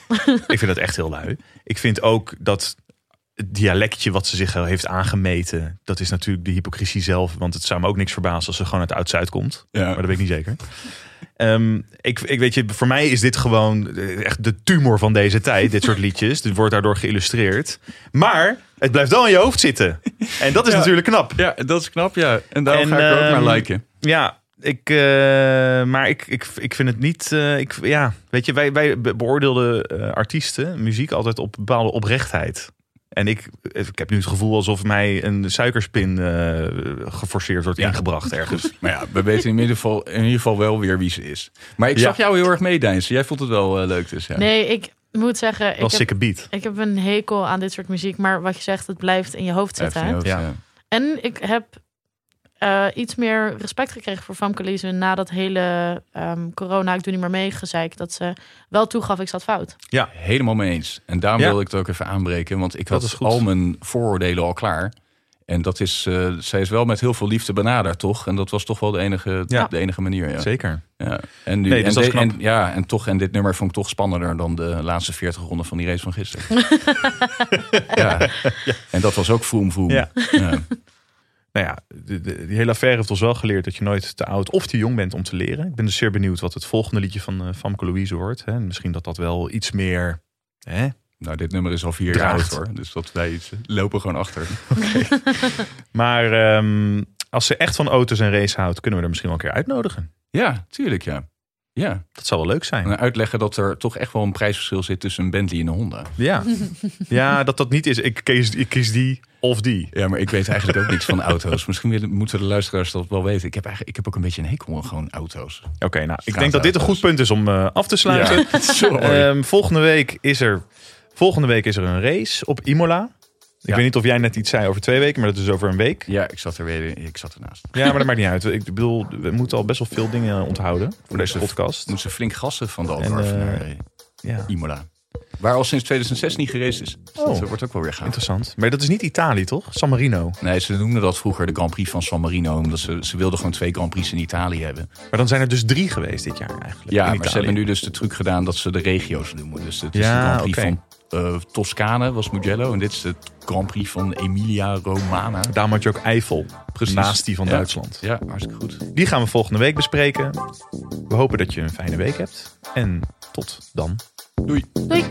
[SPEAKER 1] ik vind dat echt heel lui. Ik vind ook dat het dialectje wat ze zich heeft aangemeten, dat is natuurlijk de hypocrisie zelf. Want het zou me ook niks verbazen als ze gewoon uit Oud-Zuid komt.
[SPEAKER 2] Ja.
[SPEAKER 1] Maar dat weet ik niet zeker. Ehm, ik, ik weet je, voor mij is dit gewoon eh, echt de tumor van deze tijd. Dit soort liedjes. Dit wordt daardoor geïllustreerd. Maar het blijft wel in je hoofd zitten. En dat is
[SPEAKER 2] Ja.
[SPEAKER 1] natuurlijk knap.
[SPEAKER 2] Ja, dat is knap, ja. En daarom
[SPEAKER 1] En,
[SPEAKER 2] ga ik er ook
[SPEAKER 1] ehm,
[SPEAKER 2] naar liken.
[SPEAKER 1] Ja, ik, eh, maar ik, ik, ik vind het niet. eh, ik, ja, weet je, wij, wij be- beoordeelden eh, artiesten, muziek altijd op bepaalde oprechtheid. En ik, ik heb nu het gevoel alsof mij een suikerspin eh, geforceerd wordt
[SPEAKER 2] Ja.
[SPEAKER 1] ingebracht ergens.
[SPEAKER 2] Maar ja, we weten in ieder, geval, in ieder geval wel weer wie ze is. Maar ik
[SPEAKER 1] Ja.
[SPEAKER 2] zag jou heel erg meedijnsen. Jij vond het wel eh, leuk dus, ja.
[SPEAKER 3] Nee, ik moet zeggen, ik heb,
[SPEAKER 1] beat.
[SPEAKER 3] ik heb een hekel aan dit soort muziek. Maar wat je zegt, het blijft in je hoofd zitten.
[SPEAKER 2] in
[SPEAKER 3] hè?
[SPEAKER 2] je hoofd,
[SPEAKER 1] Ja.
[SPEAKER 2] ja.
[SPEAKER 3] En ik heb eh, iets meer respect gekregen voor Famke Liesje na dat hele ehm, corona, ik doe niet meer mee, gezeik. Dat ze wel toegaf, ik zat fout.
[SPEAKER 2] Ja, helemaal mee eens. En daarom
[SPEAKER 1] Ja.
[SPEAKER 2] wil ik het ook even aanbreken. Want ik
[SPEAKER 1] Dat
[SPEAKER 2] had al mijn vooroordelen al klaar. En dat is, eh, zij is wel met heel veel liefde benaderd, toch? En dat was toch wel de enige,
[SPEAKER 1] Ja.
[SPEAKER 2] de enige manier. Ja.
[SPEAKER 1] Zeker.
[SPEAKER 2] Ja. En, nu,
[SPEAKER 1] Nee, dus
[SPEAKER 2] en,
[SPEAKER 1] dat is
[SPEAKER 2] de-
[SPEAKER 1] knap.
[SPEAKER 2] en, ja, en toch, en dit nummer vond ik toch spannender dan de laatste 40 ronden van die race van gisteren. ja. En dat was ook vroom vroom.
[SPEAKER 1] Ja. Nou ja, de, de- die hele affaire heeft ons wel geleerd dat je nooit te oud of te jong bent om te leren. Ik ben dus zeer benieuwd wat het volgende liedje van eh Famke Louise wordt. Hè. Misschien dat dat wel iets meer. Hè?
[SPEAKER 2] Nou, dit nummer is al vier jaar oud hoor. Dus dat wij iets- lopen gewoon achter.
[SPEAKER 1] Maar ehm, als ze echt van auto's en race houdt, kunnen we er misschien wel een keer uitnodigen.
[SPEAKER 2] Ja, tuurlijk ja. Ja,
[SPEAKER 1] Dat zou wel leuk zijn.
[SPEAKER 2] en uitleggen dat er toch echt wel een prijsverschil zit tussen een Bentley en een Honda.
[SPEAKER 1] Ja, ja dat dat niet is. Ik kies, ik kies die of die.
[SPEAKER 2] Ja, maar ik weet eigenlijk ook niks van auto's. Misschien moeten de luisteraars dat wel weten. Ik heb, eigenlijk, ik heb ook een beetje een hekel aan gewoon auto's.
[SPEAKER 1] Oké, nou, ik denk dat dit een goed punt is om eh, af te sluiten.
[SPEAKER 2] Ja.
[SPEAKER 1] Ehm, volgende, week is er, volgende week is er een race op Imola. Ik weet niet of jij net iets zei over twee weken, maar dat is over een week.
[SPEAKER 2] ja, ik zat er weer ik zat ernaast.
[SPEAKER 1] Ja, maar dat maakt niet uit. Ik bedoel, we moeten al best wel veel dingen onthouden voor deze podcast.
[SPEAKER 2] Moeten ze flink gassen van de Algarve
[SPEAKER 1] eh,
[SPEAKER 2] naar eh,
[SPEAKER 1] Ja,
[SPEAKER 2] Imola. Waar al sinds 2006 niet gereisd is. Dus
[SPEAKER 1] Oh.
[SPEAKER 2] dat wordt ook wel weer gaaf.
[SPEAKER 1] interessant. Maar dat is niet Italië, toch? San Marino.
[SPEAKER 2] Nee, ze noemden dat vroeger de Grand Prix van San Marino. Omdat ze, ze wilden gewoon twee Grand Prix in Italië hebben.
[SPEAKER 1] Maar dan zijn er dus drie geweest dit jaar eigenlijk.
[SPEAKER 2] Ja, maar
[SPEAKER 1] Italië.
[SPEAKER 2] ze hebben nu dus de truc gedaan dat ze de regio's noemen. Dus het is
[SPEAKER 1] Ja,
[SPEAKER 2] de Grand Prix van eh, Toscane, was Mugello. En dit is de Grand Prix van Emilia Romana.
[SPEAKER 1] Daarom had je ook Eiffel,
[SPEAKER 2] Precies.
[SPEAKER 1] naast die van
[SPEAKER 2] Ja.
[SPEAKER 1] Duitsland.
[SPEAKER 2] Ja, hartstikke goed.
[SPEAKER 1] Die gaan we volgende week bespreken. We hopen dat je een fijne week hebt. En tot dan.
[SPEAKER 2] Doei.
[SPEAKER 3] Doei!